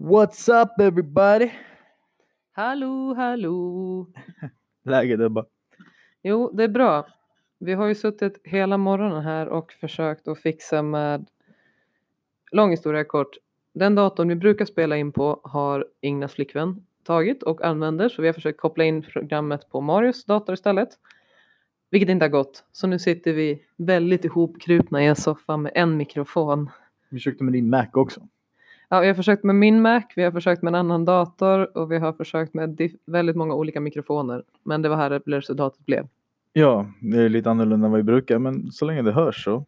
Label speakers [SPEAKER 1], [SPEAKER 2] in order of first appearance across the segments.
[SPEAKER 1] What's up everybody?
[SPEAKER 2] Hallå, hallå!
[SPEAKER 1] Läget är bara...
[SPEAKER 2] Jo, det är bra. Vi har ju suttit hela morgonen här och försökt att fixa med... Lång historia kort. Den datorn vi brukar spela in på har Ingnas flickvän tagit och använder så vi har försökt koppla in programmet på Marius dator istället. Vilket inte har gått. Så nu sitter vi väldigt ihopkrupna i en soffa med en mikrofon.
[SPEAKER 1] Vi försökte med din Mac också.
[SPEAKER 2] Ja, vi har försökt med min Mac, vi har försökt med en annan dator och vi har försökt med väldigt många olika mikrofoner. Men det var här resultatet blev.
[SPEAKER 1] Ja, det är lite annorlunda än vad vi brukar men så länge det hörs så.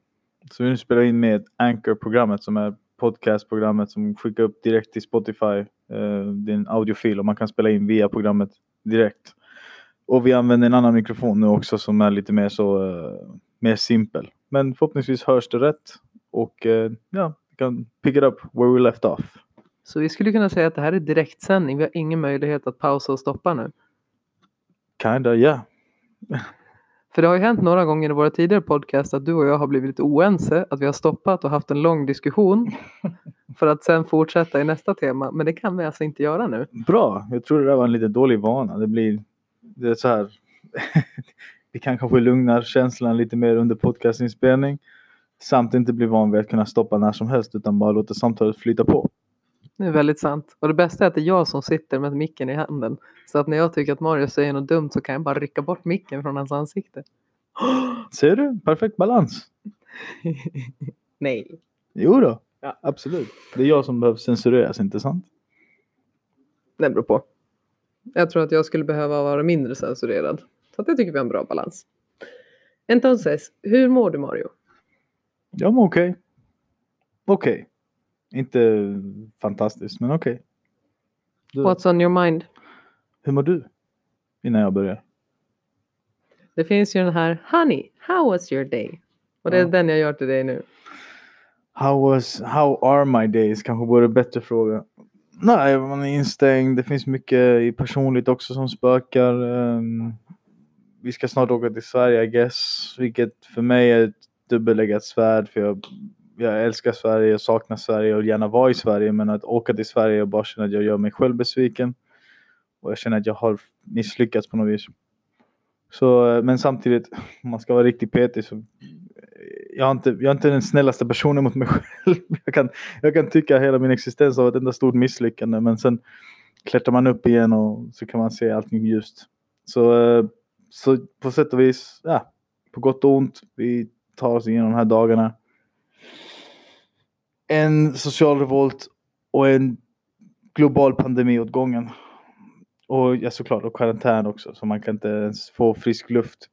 [SPEAKER 1] Så vi spelar in med Anchor-programmet som är podcastprogrammet som skickar upp direkt till Spotify. Eh, det är en audiofil och man kan spela in via programmet direkt. Och vi använder en annan mikrofon nu också som är lite mer så eh, mer simpel. Men förhoppningsvis hörs det rätt och eh, ja, kan pick it up where we left off.
[SPEAKER 2] Så vi skulle kunna säga att det här är direktsändning. Vi har ingen möjlighet att pausa och stoppa nu.
[SPEAKER 1] Kinda, ja.
[SPEAKER 2] För det har ju hänt några gånger i våra tidigare podcast att du och jag har blivit lite oense, att vi har stoppat och haft en lång diskussion för att sen fortsätta i nästa tema. Men det kan vi alltså inte göra nu.
[SPEAKER 1] Bra, jag tror det där var en lite dålig vana. Det blir det är så här. vi kan kanske lugna känslan lite mer under podcastinspelning. Samt inte bli van vid att kunna stoppa när som helst utan bara låta samtalet flyta på.
[SPEAKER 2] Det är väldigt sant. Och det bästa är att det är jag som sitter med micken i handen. Så att när jag tycker att Mario säger något dumt så kan jag bara rycka bort micken från hans ansikte.
[SPEAKER 1] Ser du? Perfekt balans.
[SPEAKER 2] Nej.
[SPEAKER 1] Jo då.
[SPEAKER 2] Ja.
[SPEAKER 1] absolut. Det är jag som behöver censureras, inte sant?
[SPEAKER 2] Det beror på. Jag tror att jag skulle behöva vara mindre censurerad. Så att jag tycker vi har en bra balans. Entonces, hur mår du Mario?
[SPEAKER 1] Jag mår okej. Okej. Inte fantastiskt, men okej. Du,
[SPEAKER 2] What's on your mind?
[SPEAKER 1] Hur mår du? Innan jag börjar.
[SPEAKER 2] Det finns ju den här Honey, how was your day? Och det är
[SPEAKER 1] Ja.
[SPEAKER 2] den jag gör till dig nu.
[SPEAKER 1] How was, how are my days? Kanske vore bättre fråga. Nej, man är instängd. Det finns mycket i personligt också som spökar. Ehm, vi ska snart åka till Sverige, I guess. Vilket för mig är ett dubbeleggat svärd. För jag, jag älskar Sverige, jag saknar Sverige och vill gärna vara i Sverige. Men att åka till Sverige och bara känna att jag gör mig själv besviken. Och jag känner att jag har misslyckats på något vis. Så, eh, men samtidigt, om man ska vara riktigt petig så eh, jag är, inte, jag är inte den snällaste personen mot mig själv. Jag kan, jag kan tycka hela min existens av ett enda stort misslyckande men sen klättrar man upp igen och så kan man se allting ljust. Så, eh, så på sätt och vis, ja, på gott och ont, vi tar oss igenom de här dagarna. En social revolt och en global pandemi åt gången. Och ja, såklart, och karantän också, så man kan inte ens få frisk luft.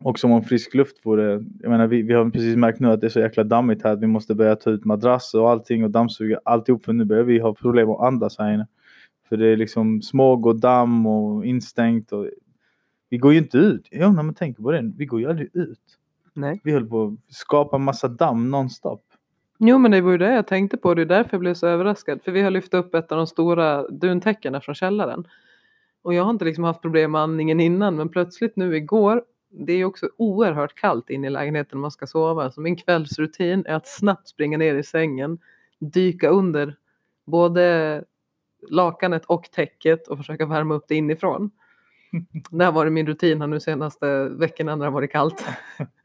[SPEAKER 1] Och som om frisk luft vore, jag menar vi, vi har precis märkt nu att det är så jäkla dammigt här att vi måste börja ta ut madrasser och allting och dammsuga alltihop för nu börjar vi ha problem att andas här inne. För det är liksom smog och damm och instängt och vi går ju inte ut. Ja, när man tänker på det, vi går ju aldrig ut.
[SPEAKER 2] Nej.
[SPEAKER 1] Vi höll på att skapa massa damm nonstop.
[SPEAKER 2] Jo men det var ju det jag tänkte på. Det är därför jag blev så överraskad. För vi har lyft upp ett av de stora duntäckena från källaren. Och jag har inte liksom haft problem med andningen innan men plötsligt nu igår det är ju också oerhört kallt inne i lägenheten när man ska sova. Så min kvällsrutin är att snabbt springa ner i sängen, dyka under både lakanet och täcket och försöka värma upp det inifrån. Det har varit min rutin här nu senaste veckorna när det har varit kallt.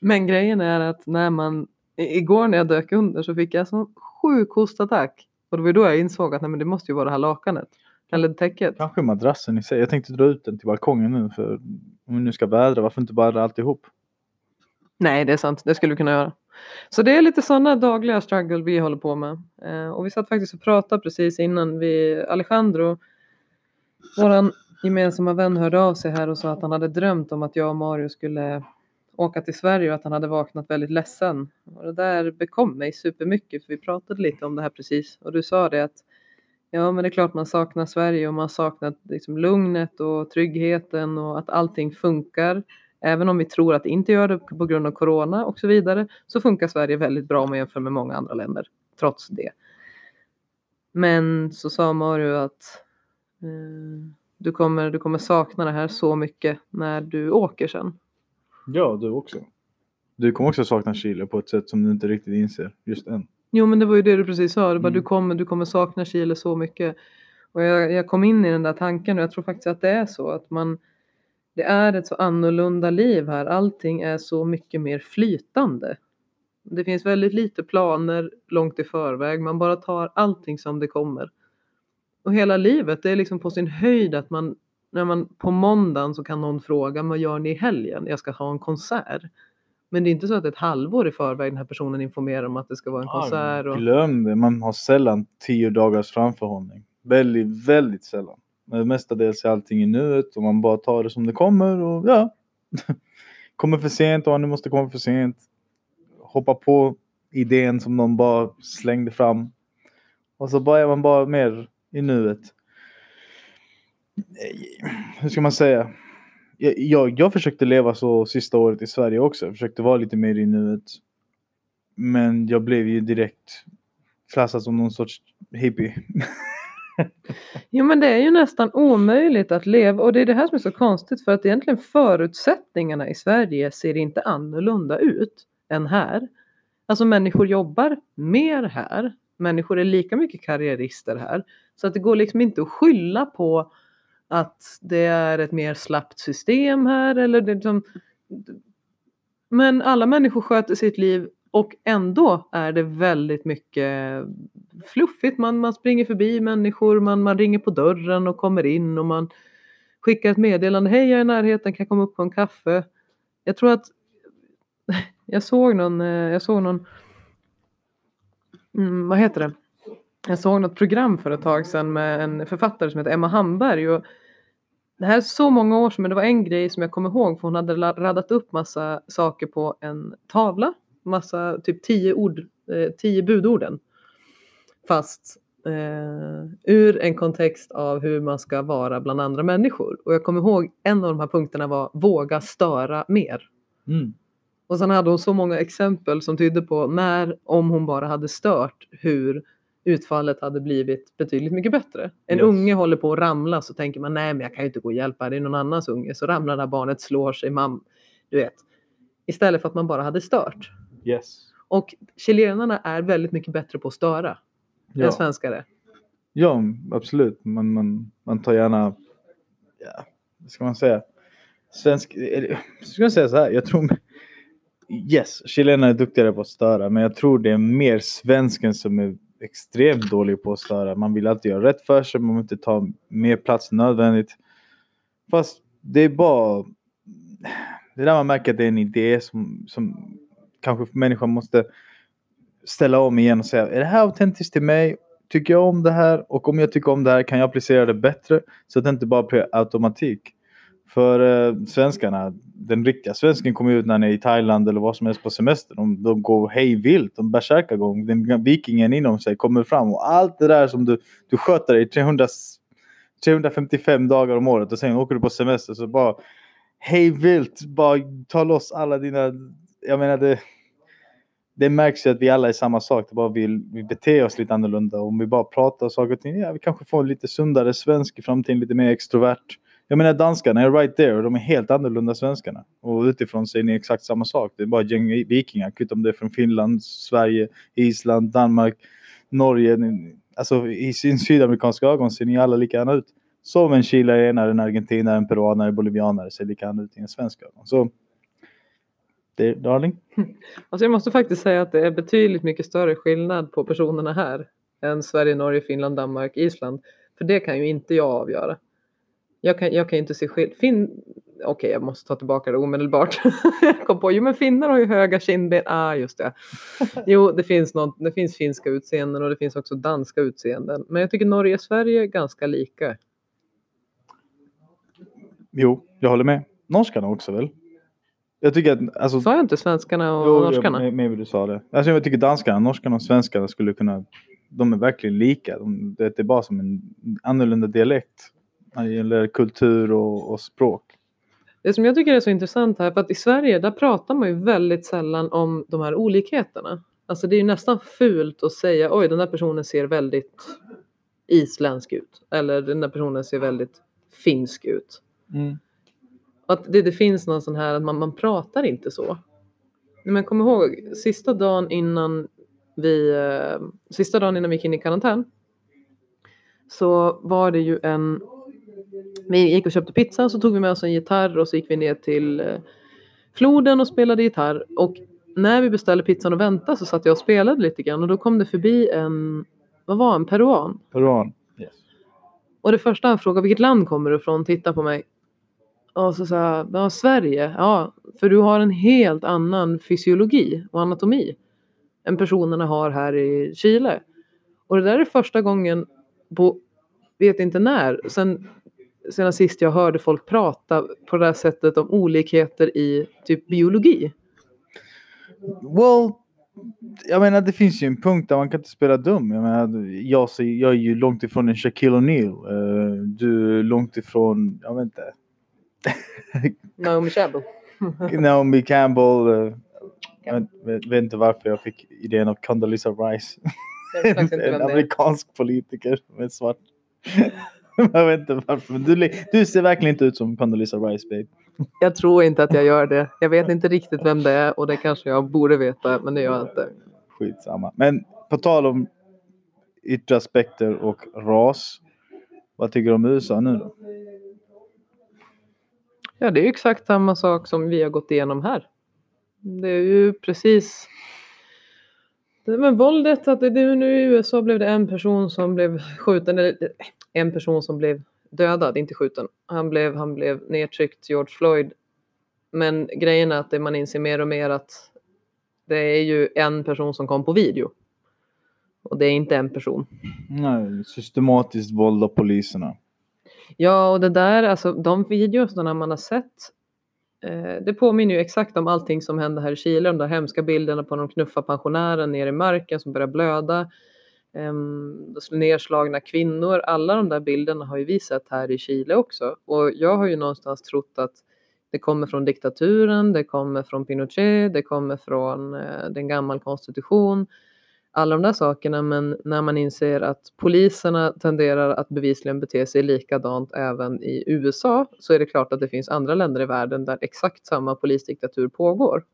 [SPEAKER 2] Men grejen är att när man, igår när jag dök under så fick jag en sån sjuk hostattack. Och det var då jag insåg att nej, men det måste ju vara det här lakanet. Eller täcket.
[SPEAKER 1] Kanske madrassen i sig. Jag tänkte dra ut den till balkongen nu för om vi nu ska vädra, varför inte bara alltihop?
[SPEAKER 2] Nej, det är sant. Det skulle vi kunna göra. Så det är lite sådana dagliga struggle vi håller på med. Eh, och vi satt faktiskt och pratade precis innan vi, Alejandro, våran gemensamma vän hörde av sig här och sa att han hade drömt om att jag och Mario skulle åka till Sverige och att han hade vaknat väldigt ledsen. Och det där bekom mig supermycket för vi pratade lite om det här precis och du sa det att ja men det är klart man saknar Sverige och man saknar liksom lugnet och tryggheten och att allting funkar. Även om vi tror att det inte gör det på grund av corona och så vidare så funkar Sverige väldigt bra om man jämför med många andra länder trots det. Men så sa Mario att eh, du, kommer, du kommer sakna det här så mycket när du åker sen.
[SPEAKER 1] Ja, du också. Du kommer också sakna Chile på ett sätt som du inte riktigt inser just än.
[SPEAKER 2] Jo men det var ju det du precis sa, det bara,
[SPEAKER 1] Mm.
[SPEAKER 2] du, kommer, du kommer sakna Chile så mycket. Och jag, jag kom in i den där tanken och jag tror faktiskt att det är så att man det är ett så annorlunda liv här, allting är så mycket mer flytande. Det finns väldigt lite planer långt i förväg, man bara tar allting som det kommer. Och hela livet, det är liksom på sin höjd att man, när man på måndagen så kan någon fråga, vad gör ni i helgen? Jag ska ha en konsert. Men det är inte så att ett halvår i förväg den här personen informerar om att det ska vara en konsert. Och...
[SPEAKER 1] Glöm det, man har sällan tio dagars framförhållning. Väldigt, väldigt sällan. Men mestadels är allting i nuet och man bara tar det som det kommer och ja. kommer för sent och nu måste komma för sent. Hoppa på idén som någon bara slängde fram. Och så bara är man bara mer i nuet. Hur ska man säga? Jag, jag, jag försökte leva så sista året i Sverige också. Jag försökte vara lite mer i nuet. Men jag blev ju direkt klassad som någon sorts hippie.
[SPEAKER 2] Jo men det är ju nästan omöjligt att leva och det är det här som är så konstigt för att egentligen förutsättningarna i Sverige ser inte annorlunda ut än här. Alltså människor jobbar mer här, människor är lika mycket karriärister här. Så att det går liksom inte att skylla på att det är ett mer slappt system här eller det liksom... Men alla människor sköter sitt liv och ändå är det väldigt mycket fluffigt. Man, man springer förbi människor, man, man ringer på dörren och kommer in och man skickar ett meddelande. Hej, jag är i närheten, kan jag komma upp på en kaffe? Jag tror att jag såg någon, eh, jag såg någon, mm, vad heter det? Jag såg något program för ett tag sedan med en författare som heter Emma Hamberg. Och det här är så många år sedan men det var en grej som jag kommer ihåg för hon hade radat upp massa saker på en tavla. Massa, typ tio ord, eh, tio budorden. Fast eh, ur en kontext av hur man ska vara bland andra människor. Och jag kommer ihåg en av de här punkterna var våga störa mer.
[SPEAKER 1] Mm.
[SPEAKER 2] Och sen hade hon så många exempel som tydde på när, om hon bara hade stört, hur utfallet hade blivit betydligt mycket bättre. En
[SPEAKER 1] Yes.
[SPEAKER 2] unge håller på att ramla så tänker man nej men jag kan ju inte gå och hjälpa, det är någon annans unge. Så ramlar det här barnet, slår sig, mam, du vet. Istället för att man bara hade stört.
[SPEAKER 1] Yes.
[SPEAKER 2] Och chilenarna är väldigt mycket bättre på att störa än
[SPEAKER 1] Ja.
[SPEAKER 2] svenskar är.
[SPEAKER 1] ja, absolut. Man, man, man tar gärna, ja, vad ska man säga? Svensk, eller, ska jag säga så här, jag tror, yes, chilenare är duktigare på att störa, men jag tror det är mer svensken som är extremt dålig på att störa. Man vill alltid göra rätt för sig, man vill inte ta mer plats än nödvändigt. Fast det är bara, det är där man märker att det är en idé som, som kanske människan måste ställa om igen och säga, är det här autentiskt till mig? Tycker jag om det här? Och om jag tycker om det här, kan jag applicera det bättre? Så att det inte bara blir automatik. För eh, svenskarna, den riktiga svensken kommer ut när han är i Thailand eller vad som helst på semester. De, de går hej vilt, de bärsärkagång. Den vikingen inom sig kommer fram och allt det där som du, du sköter dig 300, 355 dagar om året och sen åker du på semester så bara hej vilt, bara ta loss alla dina, jag menar det det märks ju att vi alla är samma sak. Det bara vill vi beter oss lite annorlunda. Om vi bara pratar saker och ting. Ja, vi kanske får en lite sundare svensk i framtiden. Lite mer extrovert. Jag menar danskarna är right there. och De är helt annorlunda svenskarna. Och utifrån säger ni exakt samma sak. Det är bara ett gäng vikingar. kvitt om det är från Finland, Sverige, Island, Danmark, Norge. Alltså i sin sydamerikanska ögon ser ni alla likadana ut. Som en chilenare, en argentinare, en peruanare, en bolivianare ser likadana ut i en svensk ögon. Så det, darling.
[SPEAKER 2] Alltså jag måste faktiskt säga att det är betydligt mycket större skillnad på personerna här än Sverige, Norge, Finland, Danmark, Island. För det kan ju inte jag avgöra. Jag kan, jag kan inte se skillnad. Fin... Okej, jag måste ta tillbaka det omedelbart. jag kom på, jo men finnar har ju höga kindben. Ah, just det. Jo, det finns, något, det finns finska utseenden och det finns också danska utseenden. Men jag tycker Norge och Sverige är ganska lika.
[SPEAKER 1] Jo, jag håller med. Norskarna också väl? Jag tycker att... Alltså,
[SPEAKER 2] Sa jag inte svenskarna och
[SPEAKER 1] Jo,
[SPEAKER 2] norskarna?
[SPEAKER 1] Med, med du sa det. Alltså, jag tycker danskarna, norskarna och svenskarna skulle kunna... De är verkligen lika. De, det är bara som en annorlunda dialekt. När det gäller kultur och, och språk.
[SPEAKER 2] Det som jag tycker är så intressant här, för att i Sverige där pratar man ju väldigt sällan om de här olikheterna. Alltså det är ju nästan fult att säga oj den där personen ser väldigt isländsk ut. Eller den där personen ser väldigt finsk ut. Att det, det finns någon sån här att man, man pratar inte så. Men kom ihåg, sista dagen innan vi, eh, sista dagen innan vi gick in i karantän så var det ju en, vi gick och köpte pizza så tog vi med oss en gitarr och så gick vi ner till eh, floden och spelade gitarr och när vi beställde pizzan och väntade så satt jag och spelade lite grann och då kom det förbi en, vad var en peruan
[SPEAKER 1] Peruan. Yes.
[SPEAKER 2] och det första han frågade, vilket land kommer du ifrån? Titta på mig. Och så sa jag, ja Sverige, ja, för du har en helt annan fysiologi och anatomi än personerna har här i Chile. Och det där är första gången på, vet inte när, sen, sen sist jag hörde folk prata på det här sättet om olikheter i typ biologi.
[SPEAKER 1] Well, jag menar det finns ju en punkt där man kan inte spela dum. Jag menar, jag, jag är ju långt ifrån en Shaquille O'Neal. Eh, du är långt ifrån, jag vet inte.
[SPEAKER 2] Naomi Campbell.
[SPEAKER 1] Naomi Campbell. eh, jag vet, vet, inte varför jag fick idén av Condoleezza Rice. En
[SPEAKER 2] är.
[SPEAKER 1] amerikansk politiker med svart. jag vet inte varför. Men du, du ser verkligen inte ut som Condoleezza Rice babe.
[SPEAKER 2] Jag tror inte att jag gör det. Jag vet inte riktigt vem det är och det kanske jag borde veta men det gör jag inte.
[SPEAKER 1] Skitsamma. Men på tal om yttre aspekter och ras. Vad tycker du om USA nu då?
[SPEAKER 2] Ja, det är ju exakt samma sak som vi har gått igenom här. Det är ju precis... Med våldet, att det, nu i USA blev det en person som blev skjuten, eller en person som blev dödad, inte skjuten. Han blev, han blev nedtryckt, George Floyd. Men grejen är att det man inser mer och mer att det är ju en person som kom på video. Och det är inte en person.
[SPEAKER 1] Nej, systematiskt våld av poliserna.
[SPEAKER 2] Ja, och det där, alltså de videorna man har sett, eh, det påminner ju exakt om allting som hände här i Chile, de där hemska bilderna på de knuffar pensionären ner i marken som börjar blöda, Ehm, nerslagna kvinnor, alla de där bilderna har ju vi sett här i Chile också. Och jag har ju någonstans trott att det kommer från diktaturen, det kommer från Pinochet, det kommer från eh, den gammal konstitution, alla de där sakerna, men när man inser att poliserna tenderar att bevisligen bete sig likadant även i USA så är det klart att det finns andra länder i världen där exakt samma polisdiktatur pågår.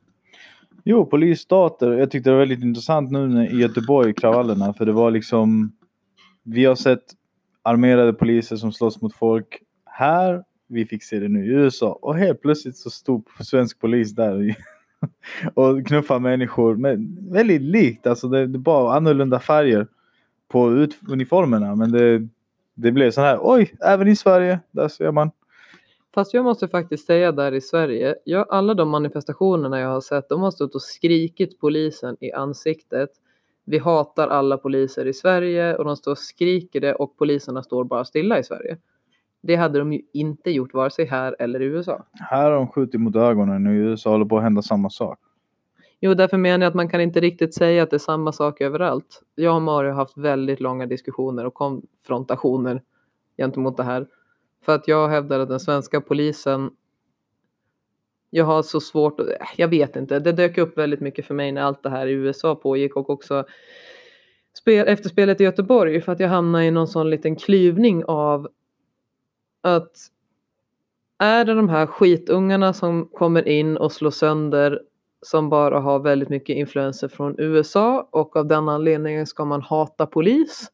[SPEAKER 1] Jo, polisstater. Jag tyckte det var väldigt intressant nu när, i Göteborg, kravallerna. För det var liksom... Vi har sett armerade poliser som slåss mot folk här. Vi fick se det nu i USA. Och helt plötsligt så stod svensk polis där och knuffade människor. Men väldigt likt. Alltså det, det var annorlunda färger på uniformerna. Men det, det blev så här. Oj, även i Sverige. Där ser man.
[SPEAKER 2] Fast jag måste faktiskt säga där i Sverige, jag, alla de manifestationerna jag har sett, de har stått och skrikit polisen i ansiktet. Vi hatar alla poliser i Sverige och de står och skriker det och poliserna står bara stilla i Sverige. Det hade de ju inte gjort vare sig här eller i USA.
[SPEAKER 1] Här har de skjutit mot ögonen och i USA håller på att hända samma sak.
[SPEAKER 2] Jo, därför menar jag att man kan inte riktigt säga att det är samma sak överallt. Jag och Mario har haft väldigt långa diskussioner och konfrontationer gentemot det här. För att jag hävdar att den svenska polisen jag har så svårt att, äh, jag vet inte, det dök upp väldigt mycket för mig när allt det här i USA pågick och också spel, efter spelet i Göteborg för att jag hamnade i någon sån liten klyvning av att är det de här skitungarna som kommer in och slår sönder som bara har väldigt mycket influenser från USA och av den anledningen ska man hata polis?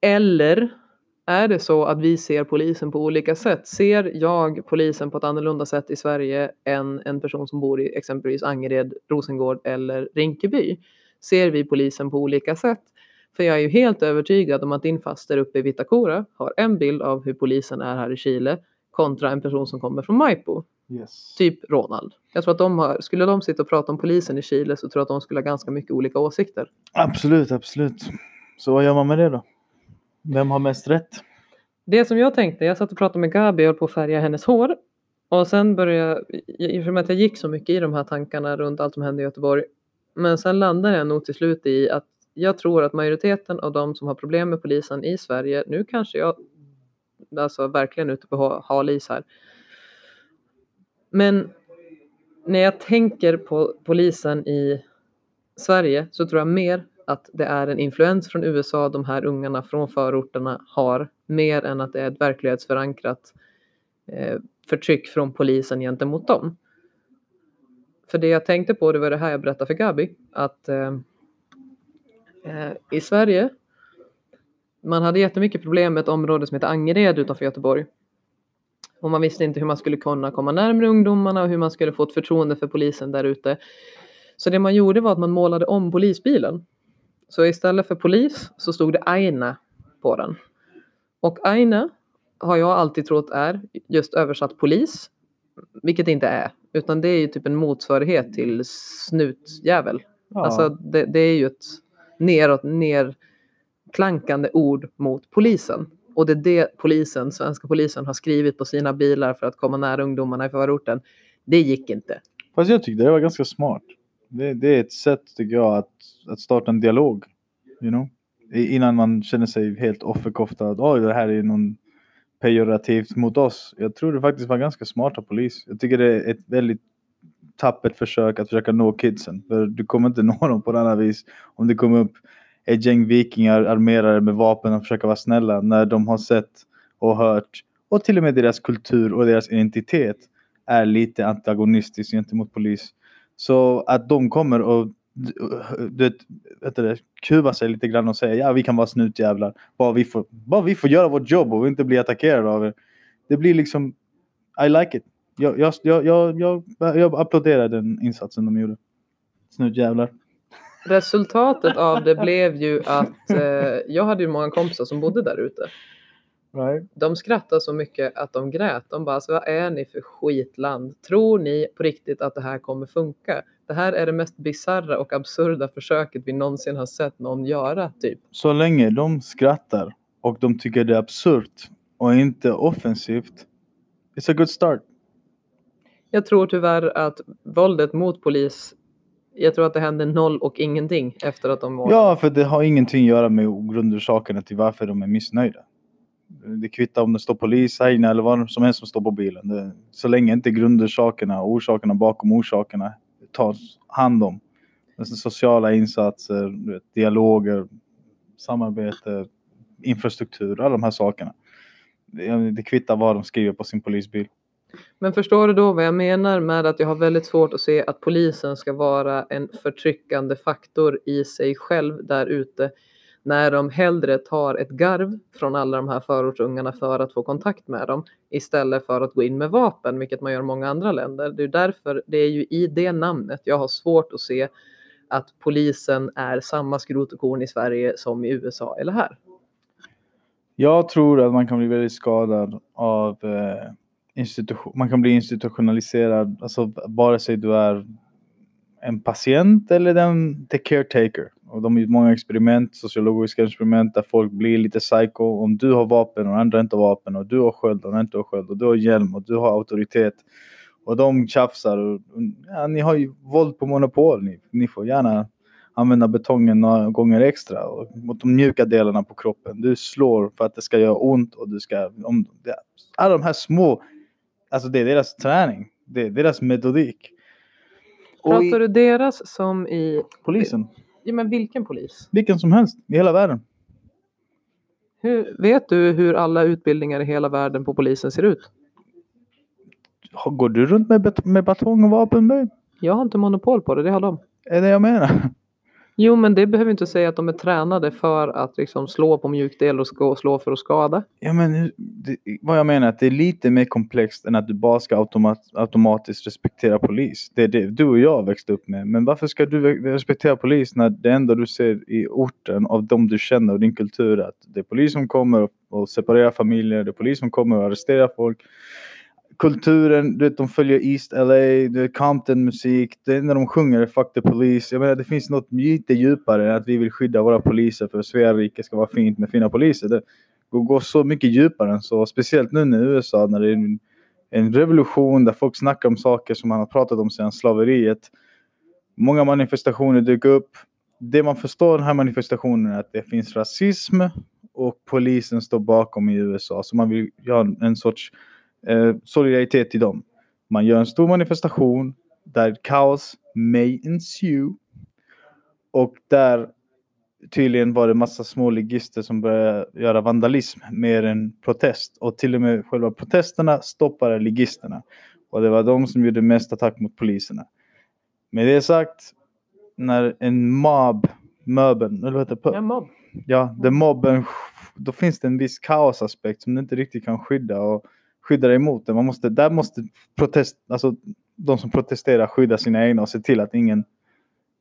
[SPEAKER 2] Eller är det så att vi ser polisen på olika sätt? Ser jag polisen på ett annorlunda sätt i Sverige än en person som bor i exempelvis Angered, Rosengård eller Rinkeby? Ser vi polisen på olika sätt? För jag är ju helt övertygad om att din faster uppe i Vitacora har en bild av hur polisen är här i Chile kontra en person som kommer från Maipo,
[SPEAKER 1] Yes.
[SPEAKER 2] typ Ronald. Jag tror att de har, skulle de sitta och prata om polisen i Chile så tror jag att de skulle ha ganska mycket olika åsikter.
[SPEAKER 1] Absolut, absolut. Så vad gör man med det då? Vem har mest rätt?
[SPEAKER 2] Det som jag tänkte, jag satt och pratade med Gabi och höll på att färga hennes hår. Och sen började jag, i och med att jag gick så mycket i de här tankarna runt allt som hände i Göteborg. Men sen landade jag nog till slut i att jag tror att majoriteten av de som har problem med polisen i Sverige, nu kanske jag alltså verkligen ute på hal is här. Men när jag tänker på polisen i Sverige så tror jag mer att det är en influens från USA de här ungarna från förorterna har mer än att det är ett verklighetsförankrat eh, förtryck från polisen gentemot dem. För det jag tänkte på, det var det här jag berättade för Gabi, att eh, Eh, I Sverige, man hade jättemycket problem med ett område som heter Angered utanför Göteborg. Och man visste inte hur man skulle kunna komma närmare ungdomarna och hur man skulle få ett förtroende för polisen där ute. Så det man gjorde var att man målade om polisbilen. Så istället för polis så stod det Aina på den. Och Aina har jag alltid trott är just översatt polis, vilket det inte är, utan det är ju typ en motsvarighet till snutjävel.
[SPEAKER 1] Ja.
[SPEAKER 2] Alltså det, det är ju ett neråt, nerklankande ord mot polisen. Och det är det polisen, svenska polisen har skrivit på sina bilar för att komma nära ungdomarna i förorten. Det gick inte.
[SPEAKER 1] Fast jag tyckte det var ganska smart. Det, det är ett sätt tycker jag att, att starta en dialog. You know? Innan man känner sig helt offerkoftad. Oj, det här är någon pejorativt mot oss. Jag tror det faktiskt var ganska smart av polis. Jag tycker det är ett väldigt tappert försök att försöka nå kidsen. För du kommer inte nå dem på något här vis om det kommer upp ett gäng vikingar armerade med vapen och försöka vara snälla när de har sett och hört och till och med deras kultur och deras identitet är lite antagonistisk gentemot polis. Så att de kommer och du vet, vet du, kuva sig lite grann och säga ja vi kan vara snutjävlar. Bara vi, får, bara vi får göra vårt jobb och inte bli attackerade av er. Det blir liksom I like it. Jag, jag, jag, jag, jag, jag applåderar den insatsen de gjorde. Snutjävlar.
[SPEAKER 2] Resultatet av det blev ju att eh, jag hade ju många kompisar som bodde där ute.
[SPEAKER 1] Right.
[SPEAKER 2] De skrattade så mycket att de grät. De bara, alltså, vad är ni för skitland? Tror ni på riktigt att det här kommer funka? Det här är det mest bisarra och absurda försöket vi någonsin har sett någon göra, typ.
[SPEAKER 1] Så länge de skrattar och de tycker det är absurt och inte offensivt. It's a good start.
[SPEAKER 2] Jag tror tyvärr att våldet mot polis, jag tror att det hände noll och ingenting efter att de var...
[SPEAKER 1] Ja, för det har ingenting att göra med grundorsakerna till varför de är missnöjda. Det kvittar om det står polis, Heine eller vad som helst som står på bilen. Det, så länge inte grundorsakerna orsakerna bakom orsakerna tas hand om. Alltså sociala insatser, dialoger, samarbete, infrastruktur, alla de här sakerna. Det kvittar vad de skriver på sin polisbil.
[SPEAKER 2] Men förstår du då vad jag menar med att jag har väldigt svårt att se att polisen ska vara en förtryckande faktor i sig själv där ute när de hellre tar ett garv från alla de här förortsungarna för att få kontakt med dem istället för att gå in med vapen, vilket man gör i många andra länder. Det är därför, det är ju i det namnet jag har svårt att se att polisen är samma skrot och korn i Sverige som i USA eller här.
[SPEAKER 1] Jag tror att man kan bli väldigt skadad av eh, institution. Man kan bli institutionaliserad, alltså vare sig du är en patient eller den the caretaker. Och de har gjort många experiment, sociologiska experiment där folk blir lite psycho. Om du har vapen och andra inte har vapen och du har sköld och inte har sköld och du har hjälm och du har auktoritet. Och de tjafsar och, ja, ni har ju våld på monopol. Ni, ni får gärna använda betongen några gånger extra och mot de mjuka delarna på kroppen. Du slår för att det ska göra ont och du ska... Om, ja, alla de här små... Alltså det är deras träning. Det är deras metodik. Och i
[SPEAKER 2] Pratar du deras som i...
[SPEAKER 1] polisen.
[SPEAKER 2] Ja, men vilken polis?
[SPEAKER 1] Vilken som helst i hela världen.
[SPEAKER 2] Hur, vet du hur alla utbildningar i hela världen på polisen ser ut?
[SPEAKER 1] Går du runt med, med batong och vapen? babe?
[SPEAKER 2] Jag har inte monopol på det, det har de.
[SPEAKER 1] Är det jag menar?
[SPEAKER 2] Jo, men det behöver inte säga att de är tränade för att liksom slå på mjukdel och slå för att skada.
[SPEAKER 1] Ja, men det, vad jag menar är att det är lite mer komplext än att du bara ska automat, automatiskt respektera polis. Det är det du och jag växte upp med. Men varför ska du respektera polis när det enda du ser i orten av de du känner och din kultur är att det är polis som kommer och separerar familjer, det är polis som kommer och arresterar folk. Kulturen, du vet, de följer East LA, du vet Compton-musik, det enda de sjunger är Fuck the Police. Jag menar det finns något lite djupare än att vi vill skydda våra poliser för Sverige ska vara fint med fina poliser. Det går, går så mycket djupare än så. Speciellt nu i USA när det är en, en revolution där folk snackar om saker som man har pratat om sedan slaveriet. Många manifestationer dyker upp. Det man förstår den här manifestationen är att det finns rasism och polisen står bakom i USA. Så man vill göra en sorts eh, solidaritet till dem. Man gör en stor manifestation där kaos may ensue. Och där tydligen var det massa små ligister som började göra vandalism mer än protest. Och till och med själva protesterna stoppade ligisterna. Och det var de som gjorde mest attack mot poliserna. Med det sagt, när en mob möbeln, eller vad heter det?
[SPEAKER 2] Ja, mobb.
[SPEAKER 1] Ja, där mobben, då finns det en viss kaosaspekt som du inte riktigt kan skydda och skydda dig emot det. Man måste, där måste protest, alltså de som protesterar skydda sina egna och se till att ingen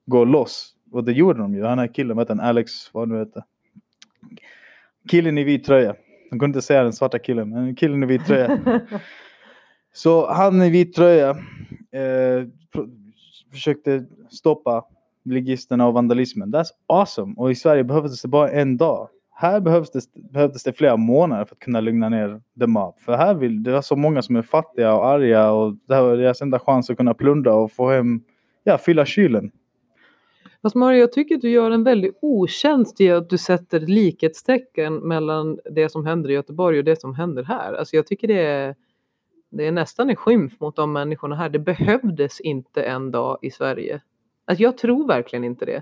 [SPEAKER 1] går loss. Och det gjorde de ju. Han här killen, vad heter? Alex, vad nu heter. Killen i vit tröja. De kunde inte säga den svarta killen, men killen i vit tröja. Så han i vit tröja eh, försökte stoppa ligisterna och vandalismen. That's awesome. Och i Sverige behövdes det bara en dag. Här behövs det, behövdes det flera månader för att kunna lugna ner the mob. För här vill det är så många som är fattiga och arga och det här var deras enda chans att kunna plundra och få hem, ja, fylla kylen.
[SPEAKER 2] Fast Mario, jag tycker att du gör en väldig otjänst i att du sätter likhetstecken mellan det som händer i Göteborg och det som händer här. Alltså jag tycker det är, det är nästan en skymf mot de människorna här. Det behövdes inte en dag i Sverige. Alltså jag tror verkligen inte det.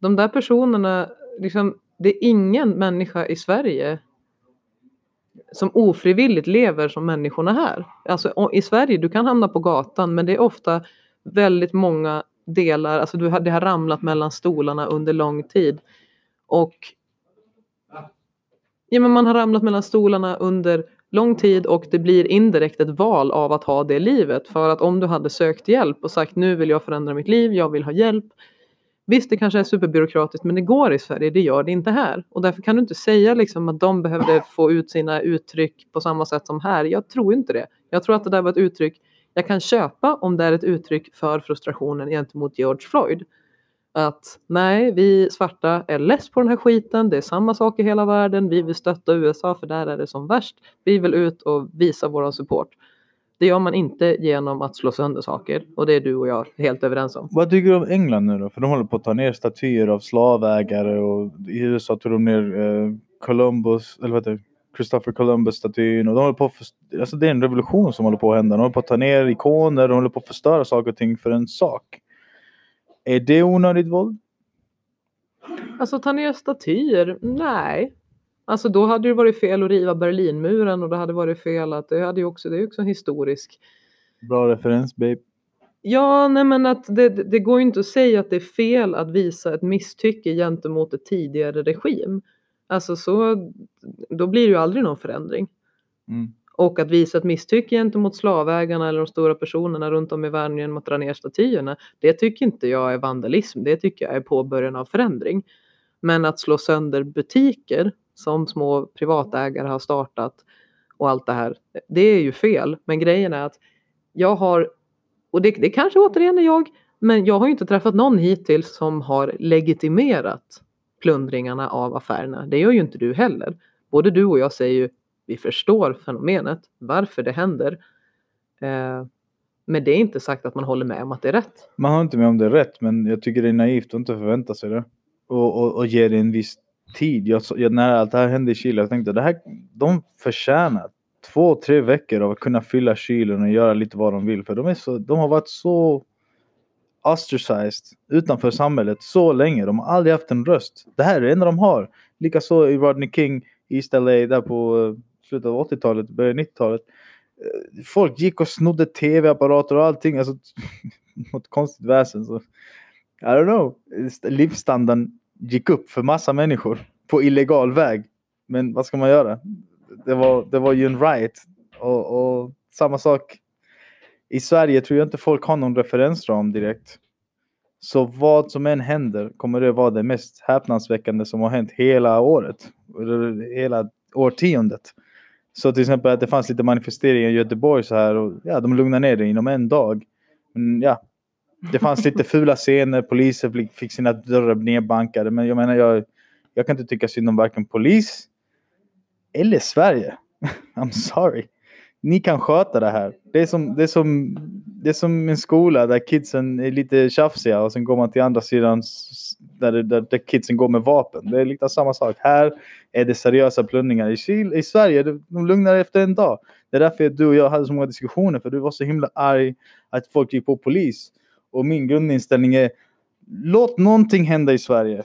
[SPEAKER 2] De där personerna, liksom, det är ingen människa i Sverige som ofrivilligt lever som människorna här. Alltså i Sverige, du kan hamna på gatan men det är ofta väldigt många delar, alltså du har, det har ramlat mellan stolarna under lång tid. Och ja, men man har ramlat mellan stolarna under lång tid och det blir indirekt ett val av att ha det livet. För att om du hade sökt hjälp och sagt nu vill jag förändra mitt liv, jag vill ha hjälp. Visst, det kanske är superbyråkratiskt, men det går i Sverige, det gör det inte här. Och därför kan du inte säga liksom att de behövde få ut sina uttryck på samma sätt som här. Jag tror inte det. Jag tror att det där var ett uttryck jag kan köpa om det är ett uttryck för frustrationen gentemot George Floyd. Att nej, vi svarta är less på den här skiten, det är samma sak i hela världen, vi vill stötta USA för där är det som värst. Vi vill ut och visa vår support. Det gör man inte genom att slå sönder saker och det är du och jag helt överens om.
[SPEAKER 1] Vad tycker du om England nu då? För de håller på att ta ner statyer av slavägare och i USA tog de ner eh, Columbus, eller vad heter? Christopher Columbus-statyn och de håller på att först- alltså det är en revolution som håller på att hända. De håller på att ta ner ikoner, de håller på att förstöra saker och ting för en sak. Är det onödigt våld?
[SPEAKER 2] Alltså ta ner statyer? Nej. Alltså då hade det varit fel att riva Berlinmuren och det hade varit fel att det hade ju också, det är ju också en historisk
[SPEAKER 1] Bra referens babe.
[SPEAKER 2] Ja, nej men att det, det går ju inte att säga att det är fel att visa ett misstycke gentemot ett tidigare regim. Alltså så, då blir det ju aldrig någon förändring.
[SPEAKER 1] Mm.
[SPEAKER 2] Och att visa ett misstycke gentemot slavägarna eller de stora personerna runt om i världen genom att dra ner statyerna, det tycker inte jag är vandalism, det tycker jag är påbörjan av förändring. Men att slå sönder butiker som små privatägare har startat och allt det här, det är ju fel. Men grejen är att jag har, och det, det kanske återigen är jag, men jag har ju inte träffat någon hittills som har legitimerat plundringarna av affärerna. Det gör ju inte du heller. Både du och jag säger ju vi förstår fenomenet, varför det händer. Eh, men det är inte sagt att man håller med om att det är rätt.
[SPEAKER 1] Man har inte med om det är rätt, men jag tycker det är naivt att inte förvänta sig det. Och, och, och ge det en viss tid. Jag, jag, när allt det här hände i Chile, jag tänkte det här, de förtjänar två, tre veckor av att kunna fylla kylen och göra lite vad de vill. För de, är så, de har varit så ostracized utanför samhället så länge. De har aldrig haft en röst. Det här är det enda de har. Likaså i Rodney King, East LA, där på eh, slutet av 80-talet, början av 90-talet. Eh, folk gick och snodde tv-apparater och allting. Alltså, något konstigt väsen. Så. I don't know. Livsstandarden gick upp för massa människor på illegal väg. Men vad ska man göra? Det var, det var ju en riot. Och, och samma sak. I Sverige tror jag inte folk har någon referensram direkt. Så vad som än händer kommer det vara det mest häpnadsväckande som har hänt hela året. Eller hela årtiondet. Så till exempel att det fanns lite manifesteringar i Göteborg så här och ja, de lugnade ner det inom en dag. Men ja, det fanns lite fula scener, poliser fick- sina dörrar nedbankade. Men jag menar, jag, jag kan inte tycka synd om varken polis eller Sverige. I'm sorry. Ni kan sköta det här. Det är som, det är som, det är som en skola där kidsen är lite tjafsiga och sen går man till andra sidan där, där, där kidsen går med vapen. Det är lite samma sak. Här är det seriösa plundringar. I, Chile, i Sverige, de lugnar efter en dag. Det är därför du och jag hade så många diskussioner, för du var så himla arg att folk gick på polis. Och min grundinställning är, låt någonting hända i Sverige.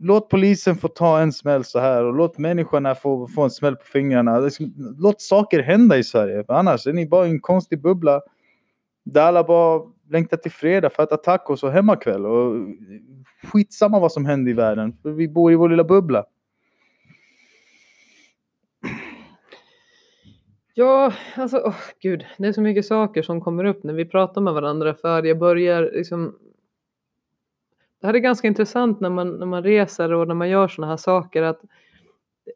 [SPEAKER 1] Låt polisen få ta en smäll så här och låt människorna få, få en smäll på fingrarna. Låt saker hända i Sverige, för annars är ni bara en konstig bubbla. Där alla bara längtar till fredag för att äta tacos och hemmakväll. Och skitsamma vad som händer i världen. För vi bor i vår lilla bubbla.
[SPEAKER 2] Ja, alltså åh, gud, det är så mycket saker som kommer upp när vi pratar med varandra för jag börjar liksom det här är ganska intressant när man, när man reser och när man gör sådana här saker att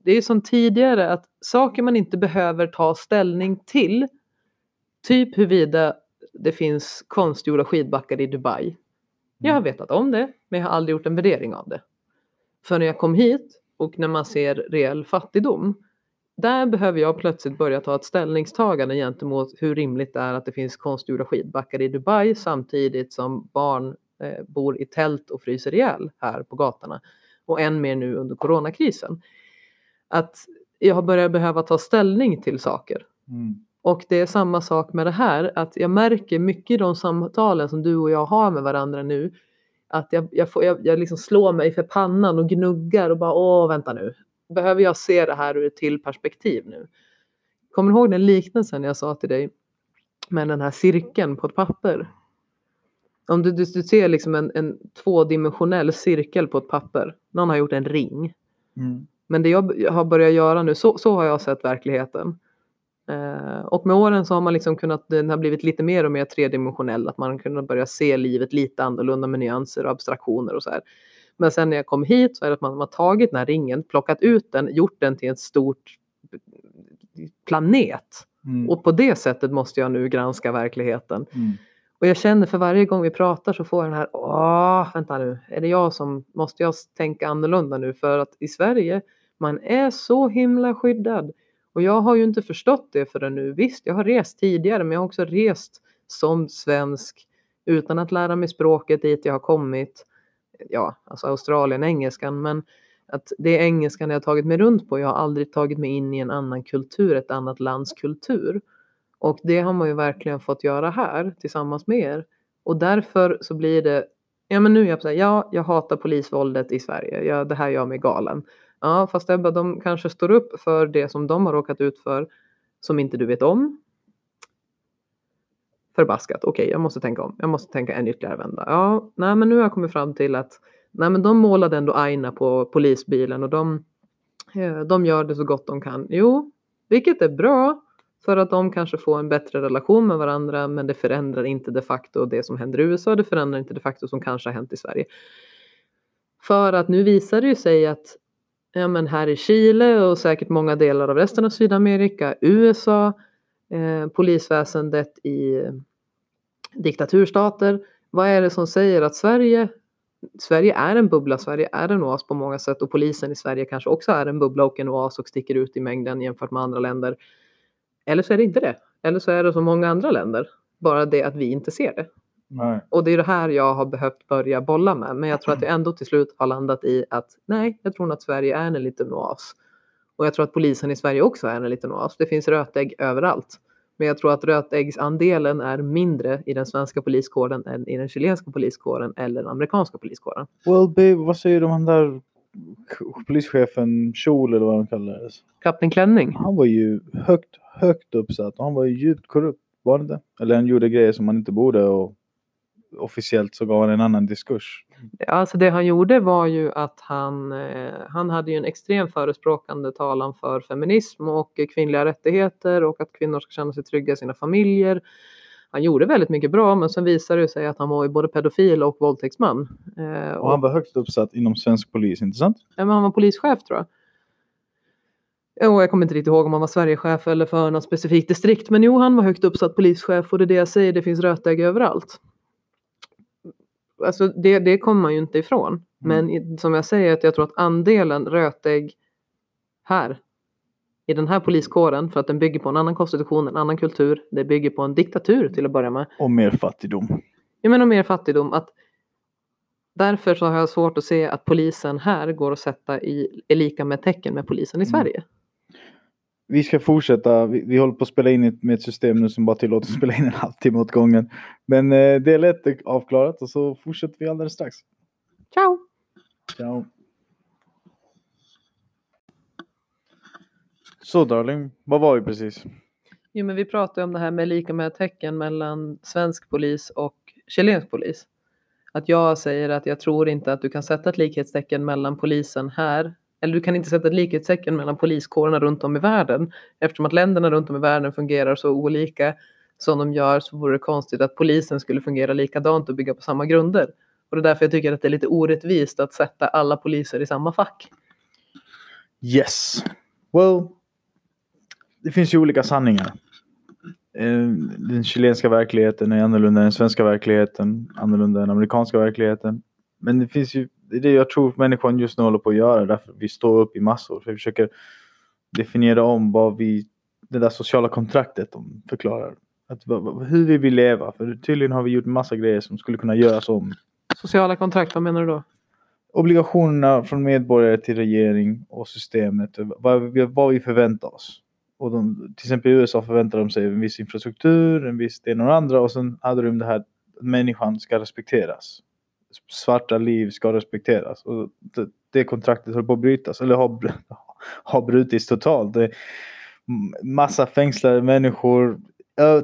[SPEAKER 2] det är som tidigare att saker man inte behöver ta ställning till typ huruvida det finns konstgjorda skidbackar i Dubai. Jag har vetat om det men jag har aldrig gjort en värdering av det. För när jag kom hit och när man ser reell fattigdom där behöver jag plötsligt börja ta ett ställningstagande gentemot hur rimligt det är att det finns konstgjorda skidbackar i Dubai samtidigt som barn eh, bor i tält och fryser ihjäl här på gatorna. Och än mer nu under coronakrisen. Att jag börjar behöva ta ställning till saker.
[SPEAKER 1] Mm.
[SPEAKER 2] Och det är samma sak med det här, att jag märker mycket i de samtalen som du och jag har med varandra nu, att jag, jag, får, jag, jag liksom slår mig för pannan och gnuggar och bara åh vänta nu, behöver jag se det här ur ett till perspektiv nu? Kommer du ihåg den liknelsen jag sa till dig med den här cirkeln på ett papper? Om du, du, du ser liksom en, en tvådimensionell cirkel på ett papper, någon har gjort en ring.
[SPEAKER 1] Mm.
[SPEAKER 2] Men det jag har börjat göra nu, så, så har jag sett verkligheten. Eh, och med åren så har man liksom kunnat, den har blivit lite mer och mer tredimensionell, att man har kunnat börja se livet lite annorlunda med nyanser och abstraktioner och så här. Men sen när jag kom hit så är det att man har tagit den här ringen, plockat ut den, gjort den till ett stort planet.
[SPEAKER 1] Mm.
[SPEAKER 2] Och på det sättet måste jag nu granska verkligheten.
[SPEAKER 1] Mm.
[SPEAKER 2] Och jag känner för varje gång vi pratar så får jag den här, åh, vänta nu, är det jag som, måste jag tänka annorlunda nu? För att i Sverige, man är så himla skyddad. Och jag har ju inte förstått det förrän nu. Visst, jag har rest tidigare, men jag har också rest som svensk utan att lära mig språket dit jag har kommit. Ja, alltså Australien, engelskan, men att det är engelskan jag har tagit mig runt på. Jag har aldrig tagit mig in i en annan kultur, ett annat lands kultur. Och det har man ju verkligen fått göra här tillsammans med er. Och därför så blir det, ja men nu är jag på ja, jag hatar polisvåldet i Sverige, ja, det här gör mig galen. Ja, fast Ebba, de kanske står upp för det som de har råkat ut för som inte du vet om. Förbaskat, okej, jag måste tänka om. Jag måste tänka en ytterligare vända. Ja, nej, men nu har jag kommit fram till att nej, men de målade ändå aina på polisbilen och de, eh, de gör det så gott de kan. Jo, vilket är bra för att de kanske får en bättre relation med varandra, men det förändrar inte de facto det som händer i USA. Det förändrar inte de facto som kanske har hänt i Sverige. För att nu visar det ju sig att ja, men här i Chile och säkert många delar av resten av Sydamerika, USA, eh, polisväsendet i diktaturstater. Vad är det som säger att Sverige, Sverige är en bubbla, Sverige är en oas på många sätt och polisen i Sverige kanske också är en bubbla och en oas och sticker ut i mängden jämfört med andra länder. Eller så är det inte det. Eller så är det som många andra länder. Bara det att vi inte ser det.
[SPEAKER 1] Nej.
[SPEAKER 2] Och det är det här jag har behövt börja bolla med. Men jag tror att jag ändå till slut har landat i att nej, jag tror att Sverige är en liten oas. Och jag tror att polisen i Sverige också är en liten oas. Det finns rötägg överallt. Men jag tror att rötäggsandelen är mindre i den svenska poliskåren än i den chilenska poliskåren eller den amerikanska poliskåren.
[SPEAKER 1] Well, babe, vad säger han där polischefen Kjol eller vad han kallades?
[SPEAKER 2] Kapten Klänning.
[SPEAKER 1] Han var ju högt, högt uppsatt och han var ju djupt korrupt, var det inte? Eller han gjorde grejer som han inte borde och officiellt så gav han en annan diskurs.
[SPEAKER 2] Alltså det han gjorde var ju att han, eh, han hade ju en extrem förespråkande talan för feminism och kvinnliga rättigheter och att kvinnor ska känna sig trygga i sina familjer. Han gjorde väldigt mycket bra men sen visade det sig att han var ju både pedofil och våldtäktsman. Eh,
[SPEAKER 1] Och han var högt uppsatt inom svensk polis, inte sant?
[SPEAKER 2] Ja, men han var polischef tror jag. Och jag kommer inte riktigt ihåg om han var Sverigechef eller för något specifikt distrikt. Men jo, han var högt uppsatt polischef och det är det jag säger, det finns rötägg överallt. Alltså det, det kommer man ju inte ifrån. Men i- som jag säger, att jag tror att andelen rötägg här i den här poliskåren, för att den bygger på en annan konstitution, en annan kultur, det bygger på en diktatur till att börja med.
[SPEAKER 1] Och mer fattigdom.
[SPEAKER 2] Jag menar mer fattigdom. Att därför så har jag svårt att se att polisen här går att sätta i är lika med tecken med polisen i
[SPEAKER 1] Mm.
[SPEAKER 2] Sverige.
[SPEAKER 1] Vi ska fortsätta. Vi, vi håller på att spela in ett, med ett system nu som bara tillåter att spela in en halvtimme åt gången. Men eh, del ett är avklarat och så fortsätter vi alldeles strax.
[SPEAKER 2] Ciao!
[SPEAKER 1] Ciao. Så darling, vad var vi precis?
[SPEAKER 2] Jo, men vi pratade om det här med lika med tecken mellan svensk polis och chilensk polis. Att jag säger att jag tror inte att du kan sätta ett likhetstecken mellan polisen här eller du kan inte sätta ett likhetstecken mellan poliskårerna runt om i världen. Eftersom att länderna runt om i världen fungerar så olika som de gör så vore det konstigt att polisen skulle fungera likadant och bygga på samma grunder. Och det är därför jag tycker att det är lite orättvist att sätta alla poliser i samma fack.
[SPEAKER 1] Yes. Well, det finns ju olika sanningar. Eh, den chilenska verkligheten är annorlunda än den svenska verkligheten, annorlunda än den amerikanska verkligheten. Men det finns ju, det är det jag tror människan just nu håller på att göra, därför vi står upp i massor. Vi försöker definiera om vad vi, det där sociala kontraktet de förklarar. Att, hur vi vill leva. För tydligen har vi gjort massa grejer som skulle kunna göras om.
[SPEAKER 2] Sociala kontrakt, vad menar du då?
[SPEAKER 1] Obligationerna från medborgare till regering och systemet. Vad vad vi förväntar oss. Och de, till exempel i USA förväntar de sig en viss infrastruktur, en viss det ena och andra. Och sen hade de det här att människan ska respekteras. Svarta liv ska respekteras. Och det, det kontraktet håller på att brytas. Eller har, har brutits totalt. Det är massa fängslade människor.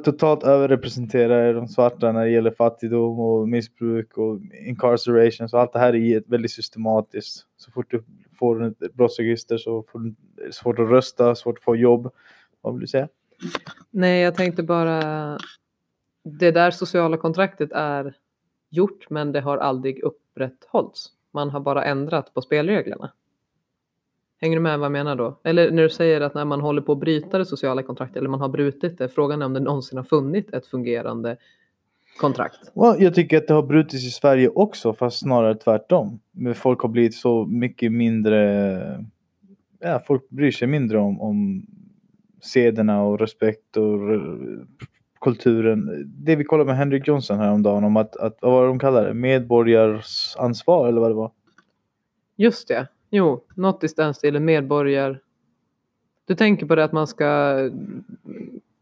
[SPEAKER 1] Totalt överrepresenterade de svarta när det gäller fattigdom och missbruk och incarceration. Så allt det här är väldigt systematiskt. Så fort du får ett brottsregister så får du det svårt att rösta, svårt att få jobb. Vad vill du säga?
[SPEAKER 2] Nej, jag tänkte bara det där sociala kontraktet är gjort men det har aldrig upprätthållits. Man har bara ändrat på spelreglerna. Hänger du med vad jag menar då? Eller när du säger att när man håller på att bryta det sociala kontraktet eller man har brutit det, frågan är om det någonsin har funnits ett fungerande kontrakt.
[SPEAKER 1] Well, jag tycker att det har brutits i Sverige också, fast snarare tvärtom. Men folk har blivit så mycket mindre... Ja, folk bryr sig mindre om, om sederna och respekt och kulturen. Det vi kollade med Henrik Johnson häromdagen om att, att vad var det de kallade det? Medborgarsansvar eller vad det var.
[SPEAKER 2] Just det. Jo, något i den stilen. Medborgar... Du tänker på det att man ska...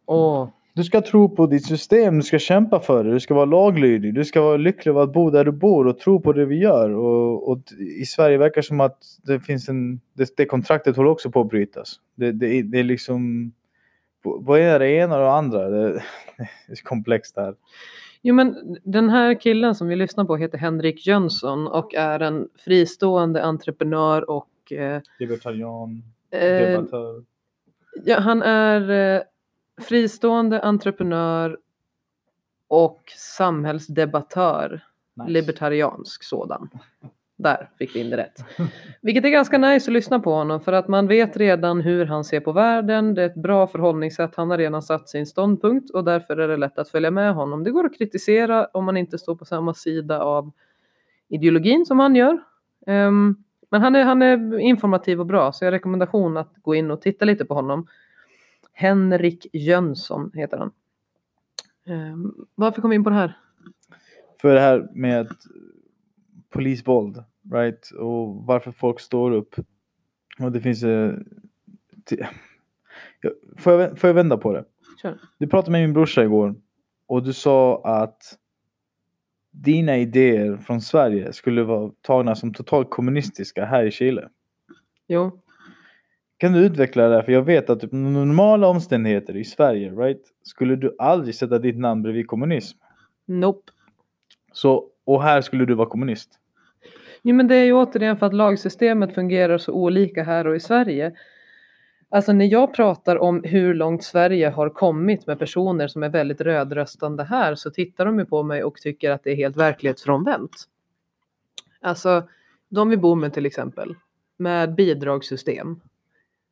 [SPEAKER 2] Åh,
[SPEAKER 1] Du ska tro på ditt system, du ska kämpa för det, du ska vara laglydig, du ska vara lycklig över att bo där du bor och tro på det vi gör. Och, och i Sverige verkar som att det finns en, det, det kontraktet håller också på att brytas. Det, det, det är liksom, vad är det ena och det andra? Det, är komplext det här.
[SPEAKER 2] Jo men den här killen som vi lyssnar på heter Henrik Jönsson och är en fristående entreprenör och eh,
[SPEAKER 1] Libertarian,
[SPEAKER 2] eh,
[SPEAKER 1] debattör.
[SPEAKER 2] ja, han är eh, fristående entreprenör och samhällsdebattör,
[SPEAKER 1] Nice.
[SPEAKER 2] libertariansk sådan. Där fick vi in det rätt. Vilket är ganska nice att lyssna på honom för att man vet redan hur han ser på världen. Det är ett bra förhållningssätt. Han har redan satt sin ståndpunkt och därför är det lätt att följa med honom. Det går att kritisera om man inte står på samma sida av ideologin som han gör. Um, men han är, han är informativ och bra så jag rekommendation att gå in och titta lite på honom. Henrik Jönsson heter han. Um, varför kom vi in på det här?
[SPEAKER 1] För det här med polisvåld, right? Och varför folk står upp. Och det finns... Eh, får, jag, får jag vända på det?
[SPEAKER 2] Kör.
[SPEAKER 1] Du pratade med min brorsa igår och du sa att dina idéer från Sverige skulle vara tagna som totalt kommunistiska här i Chile.
[SPEAKER 2] Jo,
[SPEAKER 1] Kan du utveckla det? För jag vet att typ, normala omständigheter i Sverige, right? Skulle du aldrig sätta ditt namn bredvid kommunism.
[SPEAKER 2] nope.
[SPEAKER 1] Så, och här skulle du vara kommunist.
[SPEAKER 2] Jo, men det är ju återigen för att lagsystemet fungerar så olika här och i Sverige. Alltså när jag pratar om hur långt Sverige har kommit med personer som är väldigt rödröstande här så tittar de ju på mig och tycker att det är helt verklighetsfrånvänt. Alltså de vi bor med till exempel med bidragssystem.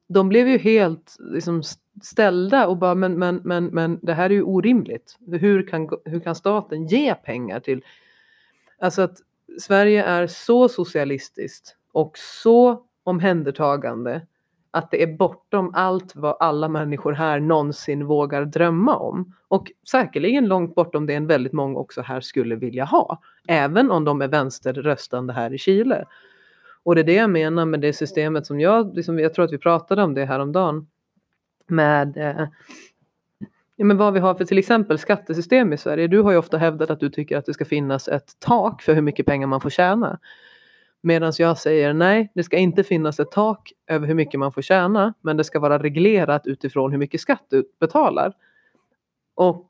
[SPEAKER 2] De blev ju helt liksom, ställda och bara men, men, men, men det här är ju orimligt. Hur kan, hur kan staten ge pengar till Alltså att Sverige är så socialistiskt och så omhändertagande att det är bortom allt vad alla människor här någonsin vågar drömma om. Och säkerligen långt bortom det en väldigt många också här skulle vilja ha. Även om de är vänsterröstande här i Chile. Och det är det jag menar med det systemet som jag, liksom, jag tror att vi pratade om det häromdagen. med eh, Ja, men vad vi har för till exempel skattesystem i Sverige. Du har ju ofta hävdat att du tycker att det ska finnas ett tak för hur mycket pengar man får tjäna. Medan jag säger nej, det ska inte finnas ett tak över hur mycket man får tjäna, men det ska vara reglerat utifrån hur mycket skatt du betalar. Och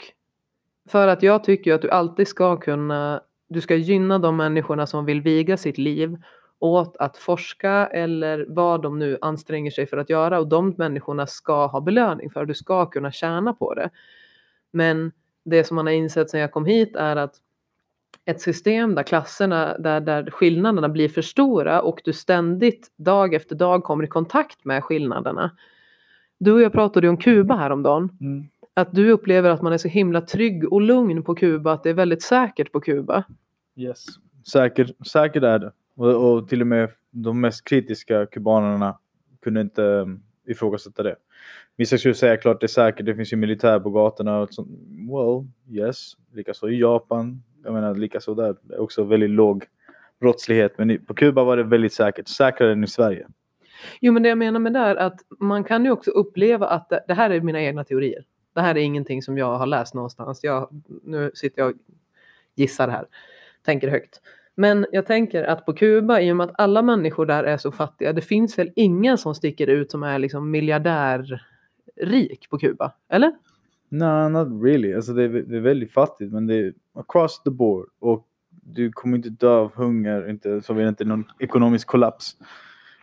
[SPEAKER 2] För att jag tycker att du alltid ska kunna, du ska gynna de människorna som vill viga sitt liv åt att forska eller vad de nu anstränger sig för att göra och de människorna ska ha belöning för, du ska kunna tjäna på det. Men det som man har insett sedan jag kom hit är att ett system där klasserna, där, där skillnaderna blir för stora och du ständigt dag efter dag kommer i kontakt med skillnaderna. Du och jag pratade om Kuba häromdagen.
[SPEAKER 1] Mm.
[SPEAKER 2] Att du upplever att man är så himla trygg och lugn på Kuba, att det är väldigt säkert på Kuba.
[SPEAKER 1] Yes. Säkert, säkert är det. Och, och till och med de mest kritiska kubanerna kunde inte um, ifrågasätta det. Vissa skulle säga klart det är säkert, det finns ju militär på gatorna och sånt. Well, yes. Likaså i Japan. Jag menar likaså där. Det är också väldigt låg brottslighet. Men på Kuba var det väldigt säkert. Säkrare än i Sverige.
[SPEAKER 2] Jo men det jag menar med det är att man kan ju också uppleva att det, det här är mina egna teorier. Det här är ingenting som jag har läst någonstans. Jag, nu sitter jag och gissar här. Tänker högt. Men jag tänker att på Kuba, i och med att alla människor där är så fattiga, det finns väl ingen som sticker ut som är liksom miljardärrik på Kuba? Eller?
[SPEAKER 1] No, not really. Alltså det är, det är väldigt fattigt men det är across the board. Och du kommer inte dö av hunger, inte, så vi inte någon ekonomisk kollaps.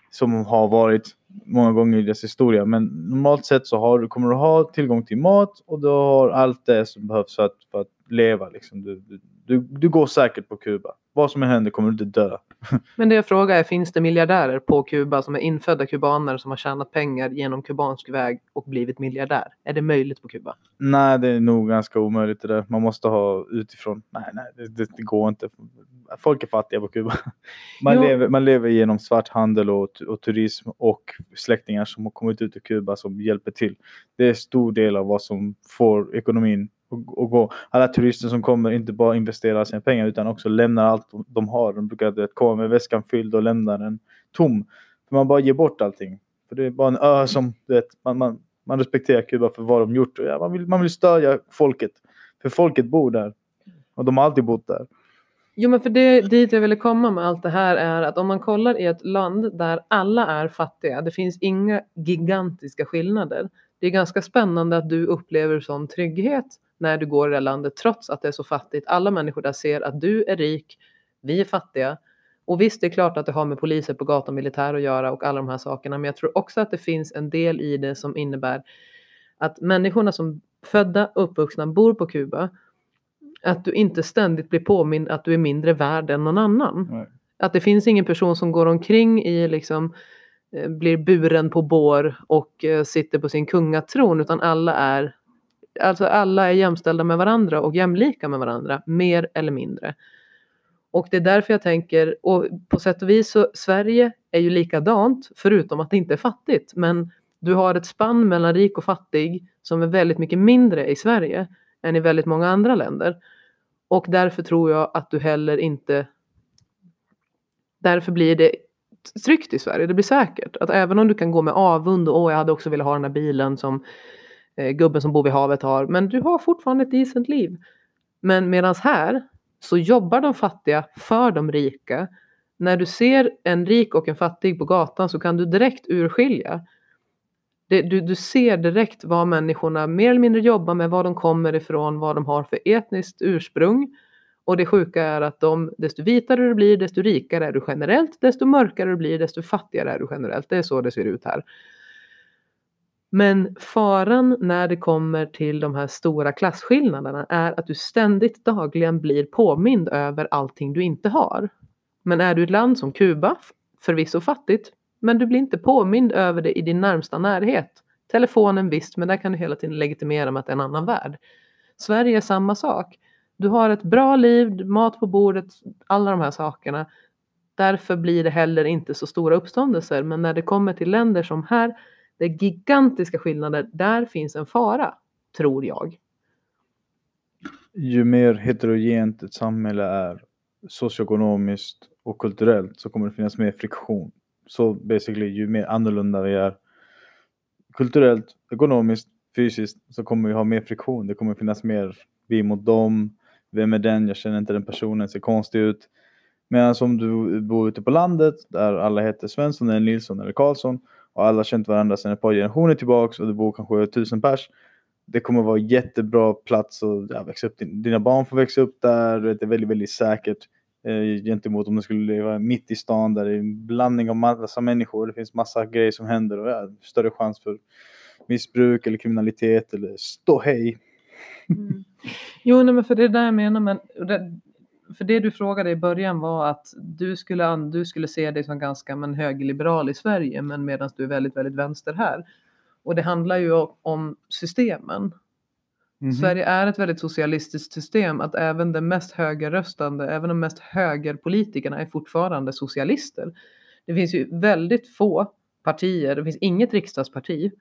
[SPEAKER 1] Som har varit många gånger i deras historia. Men normalt sett så har, kommer du ha tillgång till mat och du har allt det som behövs för att, för att leva. Liksom. Du, du, du går säkert på Kuba. Vad som än händer kommer du inte dö.
[SPEAKER 2] Men det jag frågar är, finns det miljardärer på Kuba som är infödda kubaner som har tjänat pengar genom kubansk väg och blivit miljardär? Är det möjligt på Kuba?
[SPEAKER 1] Nej, det är nog ganska omöjligt det där. Man måste ha utifrån. Nej, nej, det, det, går inte. Folk är fattiga på Kuba. Man,
[SPEAKER 2] Jo.
[SPEAKER 1] lever, man lever genom svarthandel och, och turism och släktingar som har kommit ut ur Kuba som hjälper till. Det är en stor del av vad som får ekonomin och, och gå. Alla turister som kommer inte bara investerar sina pengar utan också lämnar allt de- har. De brukar vet, komma med väskan fylld och lämna den tom. För man bara ger bort allting. För det är bara en ö som vet, man, man, man respekterar Kuba för vad de gjort. Och ja, man, vill, man vill stödja folket. För folket bor där. Och de har alltid bott där.
[SPEAKER 2] Jo men för det dit jag ville komma med allt det här är att om man kollar i ett land där alla är fattiga, det finns inga gigantiska skillnader. Det är ganska spännande att du upplever sån trygghet när du går i det landet trots att det är så fattigt. Alla människor där ser att du är rik, vi är fattiga. Och visst, det är klart att det har med poliser på gatan, militär att göra och alla de här sakerna. Men jag tror också att det finns en del i det som innebär att människorna som födda, uppvuxna, bor på Kuba att du inte ständigt blir påmind att du är mindre värd än någon annan.
[SPEAKER 1] Nej.
[SPEAKER 2] Att det finns ingen person som går omkring i liksom eh, blir buren på bår och eh, sitter på sin kungatron utan alla är alltså alla är jämställda med varandra och jämlika med varandra mer eller mindre. Och det är därför jag tänker, och på sätt och vis så Sverige är ju likadant förutom att det inte är fattigt men du har ett spann mellan rik och fattig som är väldigt mycket mindre i Sverige än i väldigt många andra länder. Och därför tror jag att du heller inte... Därför blir det tryggt i Sverige, det blir säkert. Att även om du kan gå med avund och åh, jag hade också velat ha den här bilen som Eh, gubben som bor vid havet har. Men du har fortfarande ett decent liv. Men medan här så jobbar de fattiga för de rika. När du ser en rik och en fattig på gatan så kan du direkt urskilja det, du, du ser direkt vad människorna mer eller mindre jobbar med, var de kommer ifrån, vad de har för etniskt ursprung. Och det sjuka är att de, desto vitare du blir, desto rikare är du generellt, desto mörkare du blir, desto fattigare är du generellt. Det är så det ser ut här. Men faran när det kommer till de här stora klasskillnaderna är att du ständigt dagligen blir påmind över allting du inte har. Men är du ett land som Kuba, förvisso fattigt, men du blir inte påmind över det i din närmsta närhet. Telefonen visst, men där kan du hela tiden legitimera med att det är en annan värld. Sverige är samma sak. Du har ett bra liv, mat på bordet, alla de här sakerna. Därför blir det heller inte så stora uppståndelser. Men när det kommer till länder som här, det är gigantiska skillnader, där finns en fara, tror jag.
[SPEAKER 1] Ju mer heterogent ett samhälle är socioekonomiskt och kulturellt så kommer det finnas mer friktion. Så basically ju mer annorlunda vi är kulturellt, ekonomiskt, fysiskt så kommer vi ha mer friktion. Det kommer finnas mer vi mot dem. Vem är den? Jag känner inte den personen, ser konstig ut. Medan om du bor ute på landet där alla heter Svensson eller Nilsson eller Karlsson och alla har känt varandra sedan ett par generationer tillbaks och det bor kanske tusen pers. det kommer vara jättebra plats och ja, växa upp. Dina barn får växa upp där. Det är väldigt, väldigt säkert eh, gentemot om du skulle leva mitt i stan där det är en blandning av massa människor. Det finns massa grejer som händer och ja, större chans för missbruk eller kriminalitet eller ståhej.
[SPEAKER 2] Mm. Jo, nej, men för det är det jag menar. Men det, för det du frågade i början var att du skulle, du skulle se dig som ganska men, högerliberal i Sverige men medan du är väldigt, väldigt vänster här. Och det handlar ju om systemen. Mm. Sverige är ett väldigt socialistiskt system att även de mest högerröstande, även de mest högerpolitikerna är fortfarande socialister. Det finns ju väldigt få partier, det finns inget riksdagsparti.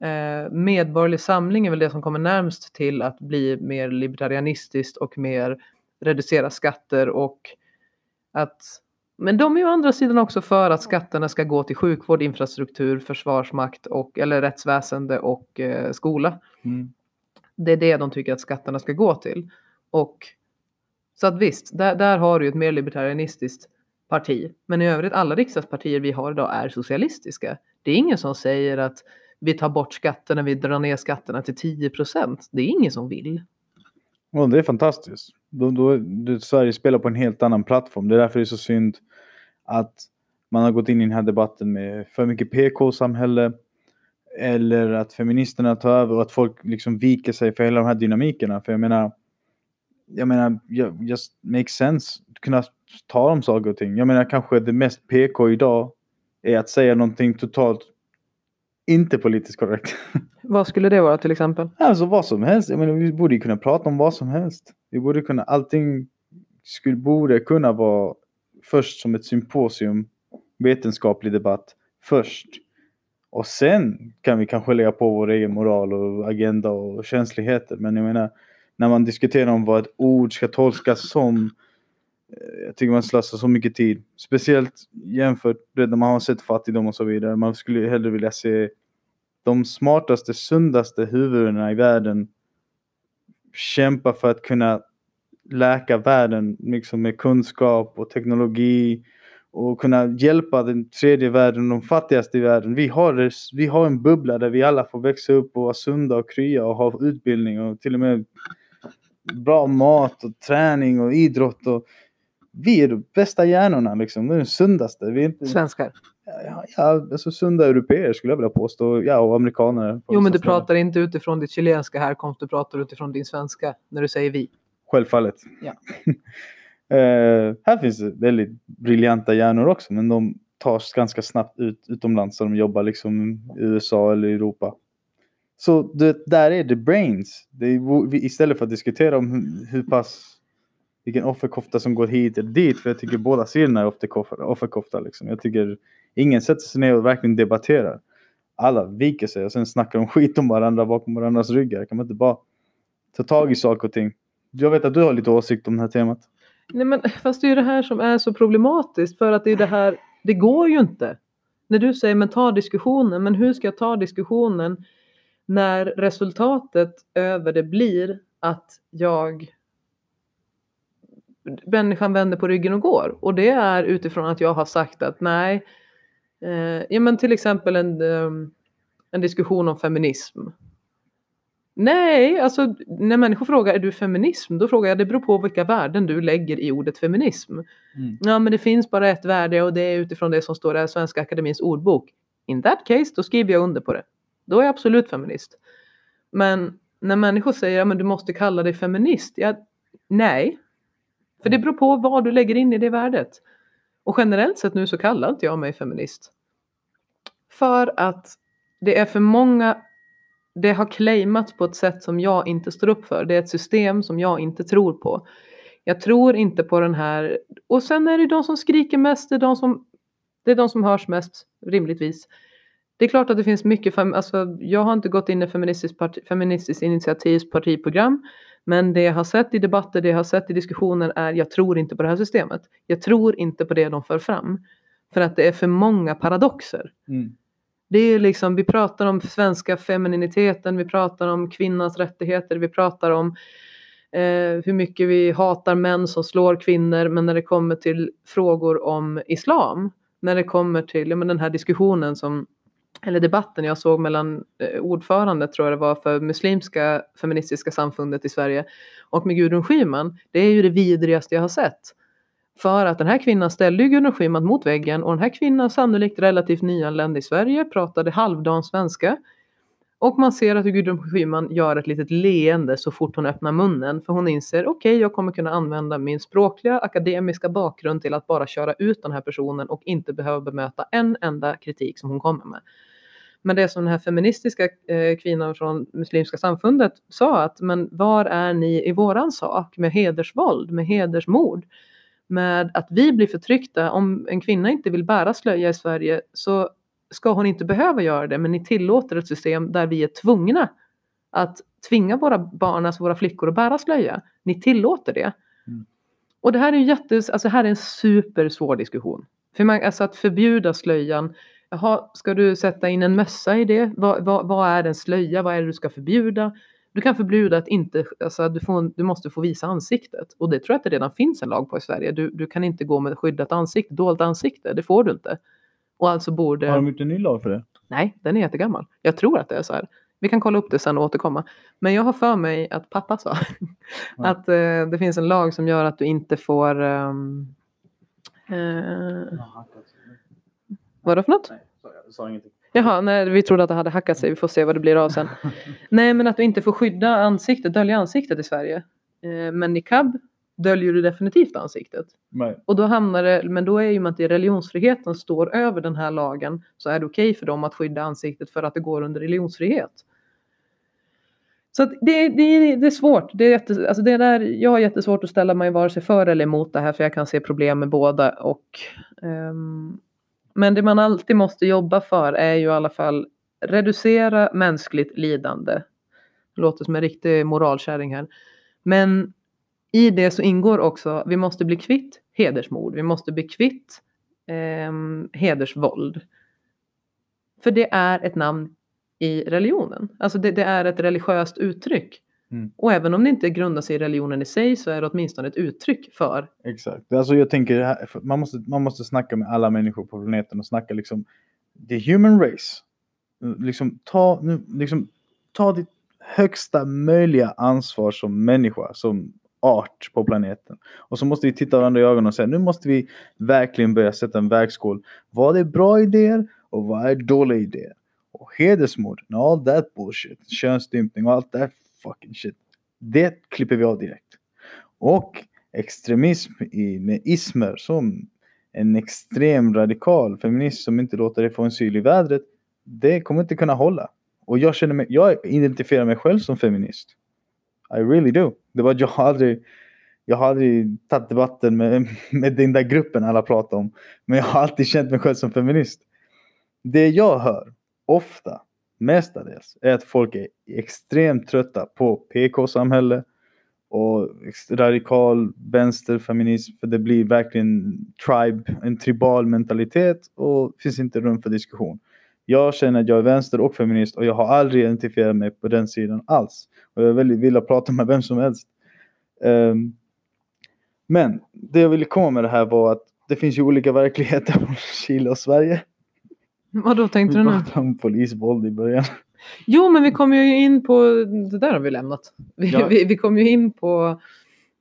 [SPEAKER 2] Eh, medborgerlig samling är väl det som kommer närmst till att bli mer libertarianistiskt och mer reducera skatter och att men de är ju å andra sidan också för att skatterna ska gå till sjukvård, infrastruktur, försvarsmakt och eller rättsväsende och eh, skola. Mm. Det är det de tycker att skatterna ska gå till. Och så att visst, där, där har du ett mer libertarianistiskt parti. Men i övrigt, alla riksdagspartier vi har idag är socialistiska. Det är ingen som säger att vi tar bort skatterna, vi drar ner skatterna till 10 procent. Det är ingen som vill.
[SPEAKER 1] Ja, det är fantastiskt. Då, då, då, Sverige spelar på en helt annan plattform. Det är därför det är så synd att man har gått in i den här debatten med för mycket PK-samhälle eller att feministerna tar över och att folk liksom viker sig för hela de här dynamikerna. För jag menar, jag menar, just makes sense. Kunna ta om saker och ting. Jag menar kanske det mest PK idag är att säga någonting totalt inte politiskt korrekt.
[SPEAKER 2] Vad skulle det vara till exempel?
[SPEAKER 1] Alltså vad som helst. Jag menar, vi borde kunna prata om vad som helst. Vi borde kunna, allting skulle, borde kunna vara först som ett symposium, vetenskaplig debatt först. Och sen kan vi kanske lägga på vår egen moral och agenda och känsligheter. Men jag menar, när man diskuterar om vad ett ord ska tolkas som. Eh, jag tycker man slösar så mycket tid. Speciellt jämfört med när man har sett fattigdom och så vidare. Man skulle hellre vilja se de smartaste, sundaste huvudena i världen kämpa för att kunna läka världen liksom med kunskap och teknologi och kunna hjälpa den tredje världen, de fattigaste i världen. Vi har, vi har en bubbla där vi alla får växa upp och vara sunda och krya och ha utbildning och till och med bra mat och träning och idrott. Och vi är de bästa hjärnorna liksom, de sundaste. Vi är inte...
[SPEAKER 2] Svenskar?
[SPEAKER 1] Ja, ja, alltså sunda europeer skulle jag vilja påstå. Ja, och amerikaner.
[SPEAKER 2] Jo, men du pratar inte utifrån ditt chilenska härkomst, du pratar utifrån din svenska när du säger vi.
[SPEAKER 1] Självfallet.
[SPEAKER 2] Ja.
[SPEAKER 1] uh, här finns det väldigt briljanta hjärnor också, men de tas ganska snabbt ut utomlands så de jobbar liksom i USA eller Europa. Så det, där är the brains. Det är, istället för att diskutera om hur, hur pass vilken offerkofta som går hit eller dit. För jag tycker båda sidorna är offerkofta. Liksom. Jag tycker ingen sätter sig ner och verkligen debatterar. Alla viker sig och sen snackar de skit om varandra bakom varandras ryggar. Kan man inte bara ta tag i saker och ting? Jag vet att du har lite åsikt om det här temat.
[SPEAKER 2] Nej men fast det är ju det här som är så problematiskt för att det är det här, det går ju inte. När du säger men ta diskussionen, men hur ska jag ta diskussionen när resultatet över det blir att jag människan vänder på ryggen och går. Och det är utifrån att jag har sagt att nej, eh, ja men till exempel en, ehm, en diskussion om feminism. Nej, alltså när människor frågar är du feminism? Då frågar jag det beror på vilka värden du lägger i ordet feminism. Mm. Ja, men det finns bara ett värde och det är utifrån det som står i Svenska Akademins ordbok. In that case, då skriver jag under på det. Då är jag absolut feminist. Men när människor säger att ja, du måste kalla dig feminist. Ja, nej, för det beror på vad du lägger in i det värdet. Och generellt sett nu så kallar inte jag mig feminist. För att det är för många, det har claimats på ett sätt som jag inte står upp för. Det är ett system som jag inte tror på. Jag tror inte på den här, och sen är det de som skriker mest, det är de som, det är de som hörs mest, rimligtvis. Det är klart att det finns mycket, alltså jag har inte gått in i Feministiskt, parti, feministiskt initiativs partiprogram. Men det jag har sett i debatter, det jag har sett i diskussioner är jag tror inte på det här systemet. Jag tror inte på det de för fram. För att det är för många paradoxer. Mm. Det är liksom, vi pratar om svenska femininiteten, vi pratar om kvinnans rättigheter, vi pratar om eh, hur mycket vi hatar män som slår kvinnor. Men när det kommer till frågor om islam, när det kommer till ja, men den här diskussionen som eller debatten jag såg mellan eh, ordförande, tror jag det var, för muslimska feministiska samfundet i Sverige och med Gudrun Schyman, det är ju det vidrigaste jag har sett. För att den här kvinnan ställde ju Gudrun Schyman mot väggen och den här kvinnan sannolikt relativt nyanländ i Sverige, pratade halvdan svenska. Och man ser att Gudrun Schyman gör ett litet leende så fort hon öppnar munnen för hon inser okej, okay, jag kommer kunna använda min språkliga akademiska bakgrund till att bara köra ut den här personen och inte behöva bemöta en enda kritik som hon kommer med. Men det som den här feministiska eh, kvinnan från Muslimska samfundet sa att men var är ni i våran sak med hedersvåld, med hedersmord? Med att vi blir förtryckta. Om en kvinna inte vill bära slöja i Sverige så ska hon inte behöva göra det. Men ni tillåter ett system där vi är tvungna att tvinga våra barn, alltså våra flickor att bära slöja. Ni tillåter det. Mm. Och det här är, jättes, alltså här är en supersvår diskussion. För man, alltså att förbjuda slöjan Jaha, ska du sätta in en mössa i det? Vad, vad, vad, är en slöja? Vad är det du ska förbjuda? Du kan förbjuda att inte, alltså du, får, du måste få visa ansiktet. Och det tror jag att det redan finns en lag på i Sverige. Du, du kan inte gå med skyddat ansikte, dolt ansikte. Det får du inte. Och alltså borde...
[SPEAKER 1] Har de gjort en ny lag för det?
[SPEAKER 2] Nej, den är jättegammal. Jag tror att det är så här. Vi kan kolla upp det sen och återkomma. Men jag har för mig att pappa sa ja. att eh, det finns en lag som gör att du inte får um, eh, Vadå för något? Nej, sa ingenting. Jaha, nej, vi trodde att det hade hackat sig. Vi får se vad det blir av sen. nej, men att du inte får skydda ansiktet, dölja ansiktet i Sverige. Eh, men niqab döljer du definitivt ansiktet.
[SPEAKER 1] Nej.
[SPEAKER 2] Och då hamnar det, men då är ju att det religionsfriheten står över den här lagen så är det okej okay för dem att skydda ansiktet för att det går under religionsfrihet. Så det, det, det, är svårt. Det är jätte, alltså det där, jag har jättesvårt att ställa mig vare sig för eller emot det här för jag kan se problem med båda. Och, um, men det man alltid måste jobba för är ju i alla fall reducera mänskligt lidande. Det låter som en riktig moralkärring här. Men i det så ingår också, vi måste bli kvitt hedersmord, vi måste bli kvitt eh, hedersvåld. För det är ett namn i religionen. Alltså det, det är ett religiöst uttryck. Mm. Och även om det inte grundar sig i religionen i sig så är det åtminstone ett uttryck för.
[SPEAKER 1] Exakt. Alltså jag tänker, man måste, man måste snacka med alla människor på planeten och snacka liksom the human race. Liksom ta, liksom, ta ditt högsta möjliga ansvar som människa, som art på planeten. Och så måste vi titta varandra i ögonen och säga nu måste vi verkligen börja sätta en vägskål. Vad är bra idéer och vad är dåliga idéer? Och hedersmord, all that bullshit, könsstympning och allt det fucking shit. Det klipper vi av direkt. Och extremism i, med ismer som en extrem radikal feminist som inte låter dig få en syl i vädret. Det kommer inte kunna hålla. Och jag känner mig, jag identifierar mig själv som feminist. I really do. Det var jag har aldrig, jag har aldrig tagit debatten med, med den där gruppen alla pratar om. Men jag har alltid känt mig själv som feminist. Det jag hör ofta mestadels är att folk är extremt trötta på PK-samhälle och radikal vänsterfeminism för det blir verkligen tribe, en tribal mentalitet och finns inte rum för diskussion. Jag känner att jag är vänster och feminist och jag har aldrig identifierat mig på den sidan alls. Och jag är väldigt villig att prata med vem som helst. Um, men det jag ville komma med det här var att det finns ju olika verkligheter från Chile och Sverige.
[SPEAKER 2] Vad då tänkte du nu? Vi
[SPEAKER 1] om polisvåld i början.
[SPEAKER 2] Jo, men vi kom ju in på, det där har vi lämnat. Vi, ja. vi, vi kom ju in på,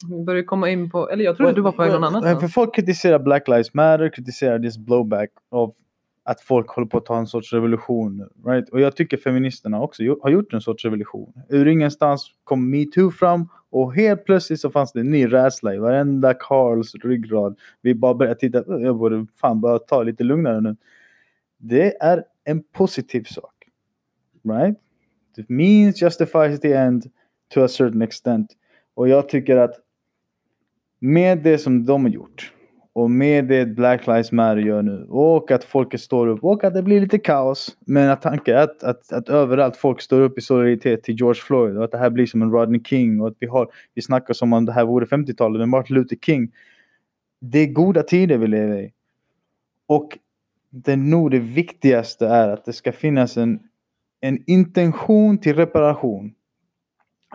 [SPEAKER 2] vi började komma in på, eller jag trodde well, du var på well, någon annan.
[SPEAKER 1] För folk kritiserar Black Lives Matter, kritiserar this blowback av att folk håller på att ta en sorts revolution. Right? Och jag tycker feministerna också har gjort en sorts revolution. Ur ingenstans kom metoo fram och helt plötsligt så fanns det en ny rädsla i varenda Karls ryggrad. Vi bara började titta, jag borde fan bara ta lite lugnare nu. Det är en positiv sak. Right? The means justifies the end to a certain extent. Och jag tycker att med det som de har gjort och med det Black Lives Matter gör nu och att folket står upp och att det blir lite kaos. Men att tanken är att, att, att överallt folk står upp i solidaritet till George Floyd och att det här blir som en Rodney King och att vi har, vi snackar som om det här vore 50-talet med Martin Luther King. Det är goda tider vi lever i. Och det nog det viktigaste är att det ska finnas en, en intention till reparation.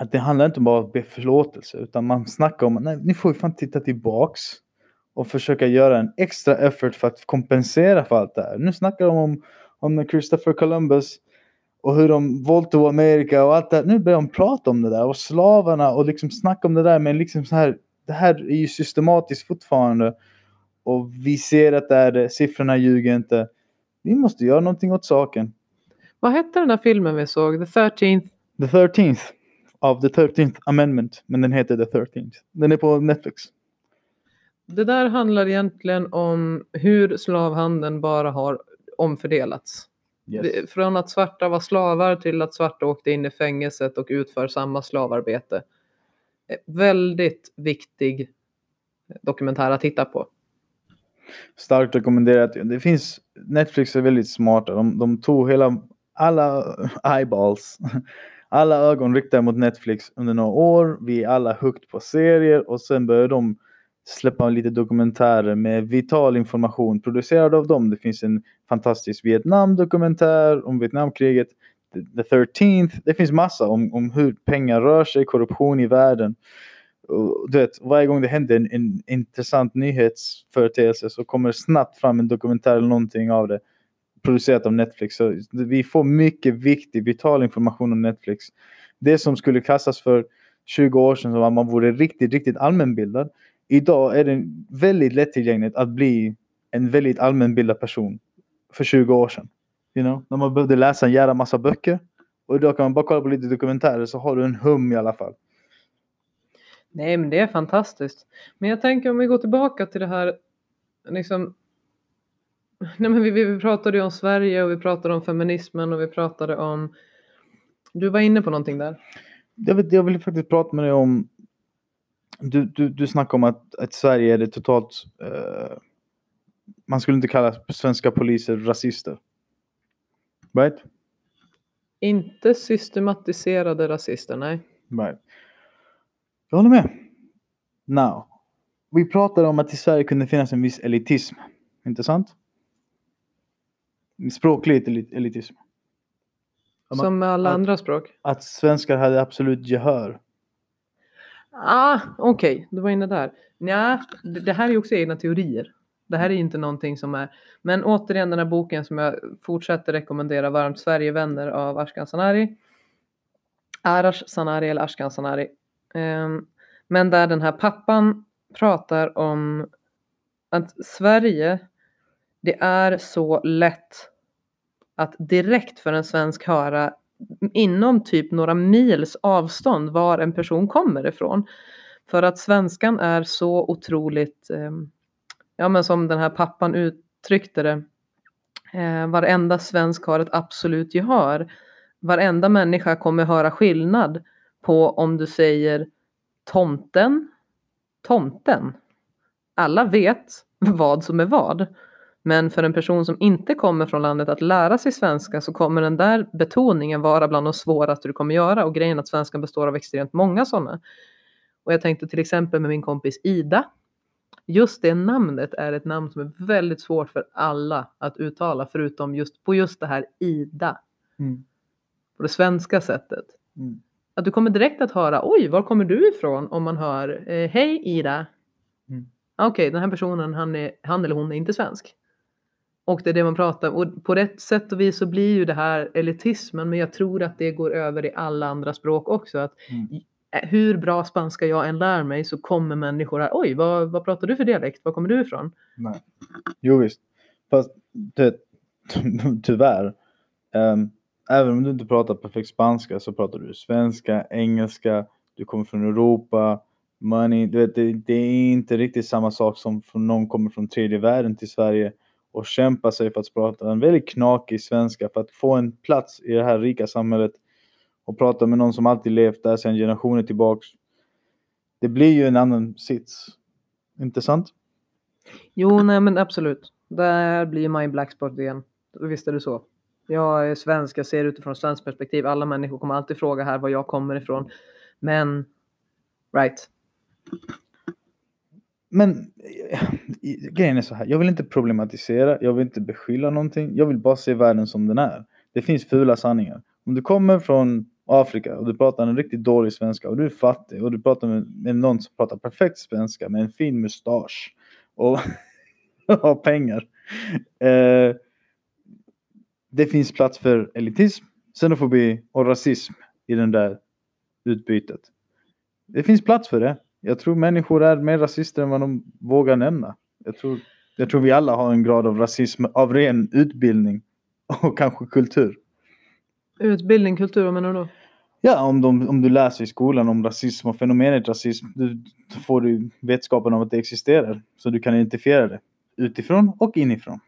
[SPEAKER 1] Att det handlar inte bara om förlåtelse utan man snackar om att ni får ju fan titta tillbaks och försöka göra en extra effort för att kompensera för allt det här. Nu snackar de om, om Christopher Columbus och hur de våldtog Amerika och allt det här. Nu börjar de prata om det där och slavarna och liksom snacka om det där men liksom så här. Det här är ju systematiskt fortfarande och vi ser att det är det. Siffrorna ljuger inte. Vi måste göra någonting åt saken.
[SPEAKER 2] Vad hette den där filmen vi såg? The 13th?
[SPEAKER 1] The 13th of the 13th amendment. Men den heter The 13th. Den är på Netflix.
[SPEAKER 2] Det där handlar egentligen om hur slavhandeln bara har omfördelats.
[SPEAKER 1] Yes.
[SPEAKER 2] Från att svarta var slavar till att svarta åkte in i fängelset och utför samma slavarbete. Väldigt viktig dokumentär att titta på.
[SPEAKER 1] Starkt rekommenderat. Det finns, Netflix är väldigt smarta. De, de tog hela, alla eyeballs, alla ögon riktade mot Netflix under några år. Vi är alla hooked på serier och sen började de släppa lite dokumentärer med vital information producerad av dem. Det finns en fantastisk Vietnam-dokumentär om Vietnamkriget. The, the 13th. Det finns massa om, om hur pengar rör sig, korruption i världen. Du vet, varje gång det händer en, en intressant nyhetsföreteelse så kommer det snabbt fram en dokumentär eller någonting av det. Producerat av Netflix. Så vi får mycket viktig, vital information om Netflix. Det som skulle klassas för 20 år sedan som att man vore riktigt, riktigt allmänbildad. Idag är det väldigt lättillgängligt att bli en väldigt allmänbildad person. För 20 år sedan. You know? När man behövde läsa en jävla massa böcker. Och idag kan man bara kolla på lite dokumentärer så har du en hum i alla fall.
[SPEAKER 2] Nej, men det är fantastiskt. Men jag tänker om vi går tillbaka till det här, liksom. Nej, men vi, vi, pratade ju om Sverige och vi pratade om feminismen och vi pratade om. Du var inne på någonting där.
[SPEAKER 1] Jag, vet, jag vill faktiskt prata med dig om... Du, du, du snackar om att, att Sverige är det totalt... eh, man skulle inte kalla svenska poliser rasister. Right?
[SPEAKER 2] Inte systematiserade rasister, nej.
[SPEAKER 1] Right. Jag håller med. Now. Vi pratade om att i Sverige kunde finnas en viss elitism. Inte sant? Språklig elit- elitism.
[SPEAKER 2] Som med alla andra språk.
[SPEAKER 1] Att svenskar hade absolut gehör.
[SPEAKER 2] Ah, okej, du var inne där. Nja, det det här är ju också egna teorier. Det här är inte någonting som är... Men återigen den här boken som jag fortsätter rekommendera varmt, Sverigevänner av Ashkan Sanari. Arash Sanari eller Ashkan Sanari. Ehm, men där den här pappan pratar om att Sverige, det är så lätt att direkt för en svensk höra inom typ några mils avstånd var en person kommer ifrån. För att svenskan är så otroligt, ehm, ja men som den här pappan uttryckte det, eh, varenda svensk har ett absolut gehör. Varenda människa kommer höra skillnad på om du säger tomten, tomten. Alla vet vad som är vad. Men för en person som inte kommer från landet att lära sig svenska så kommer den där betoningen vara bland de svåraste du kommer göra. Och grejen att svenskan består av extremt många sådana. Och jag tänkte till exempel med min kompis Ida. Just det namnet är ett namn som är väldigt svårt för alla att uttala förutom just på just det här Ida.
[SPEAKER 1] Mm.
[SPEAKER 2] På det svenska sättet.
[SPEAKER 1] Mm.
[SPEAKER 2] Att du kommer direkt att höra oj, var kommer du ifrån? Om man hör eh, hej Ida.
[SPEAKER 1] Mm.
[SPEAKER 2] Okej, den här personen, han, är, han eller hon är inte svensk. Och det är det man pratar om. Och på rätt sätt och vis så blir ju det här elitismen, men jag tror att det går över i alla andra språk också. Att
[SPEAKER 1] Mm.
[SPEAKER 2] eh, hur bra spanska jag än lär mig så kommer människor här, oj, vad, vad pratar du för dialekt? Var kommer du ifrån?
[SPEAKER 1] Nej. Jo visst. Fast ty, tyvärr. ehm, även om du inte pratar perfekt spanska så pratar du svenska, engelska, du kommer från Europa, money. Du vet, det, det är inte riktigt samma sak som från någon kommer från tredje världen till Sverige och kämpar sig för att prata en väldigt knakig svenska för att få en plats i det här rika samhället och prata med någon som alltid levt där sedan generationer tillbaks. Det blir ju en annan sits. Inte sant?
[SPEAKER 2] Jo, nej men absolut. Där blir my black spot igen. Visst är det så. Jag är svensk, jag ser utifrån ett svenskt perspektiv. Alla människor kommer alltid fråga här var jag kommer ifrån. Men, right.
[SPEAKER 1] Men eh, grejen är så här, jag vill inte problematisera, jag vill inte beskylla någonting, jag vill bara se världen som den är. Det finns fula sanningar. Om du kommer från Afrika och du pratar en riktigt dålig svenska och du är fattig och du pratar med, med någon som pratar perfekt svenska med en fin mustasch och har pengar. Eh, det finns plats för elitism, xenofobi och rasism i den där utbytet. Det finns plats för det. Jag tror människor är mer rasister än vad de vågar nämna. Jag tror, jag tror vi alla har en grad av rasism av ren utbildning och kanske kultur.
[SPEAKER 2] Utbildning, kultur, vad menar du då?
[SPEAKER 1] Ja, om, de, om du läser i skolan om rasism och fenomenet rasism, du, får du vetskapen om att det existerar. Så du kan identifiera det utifrån och inifrån.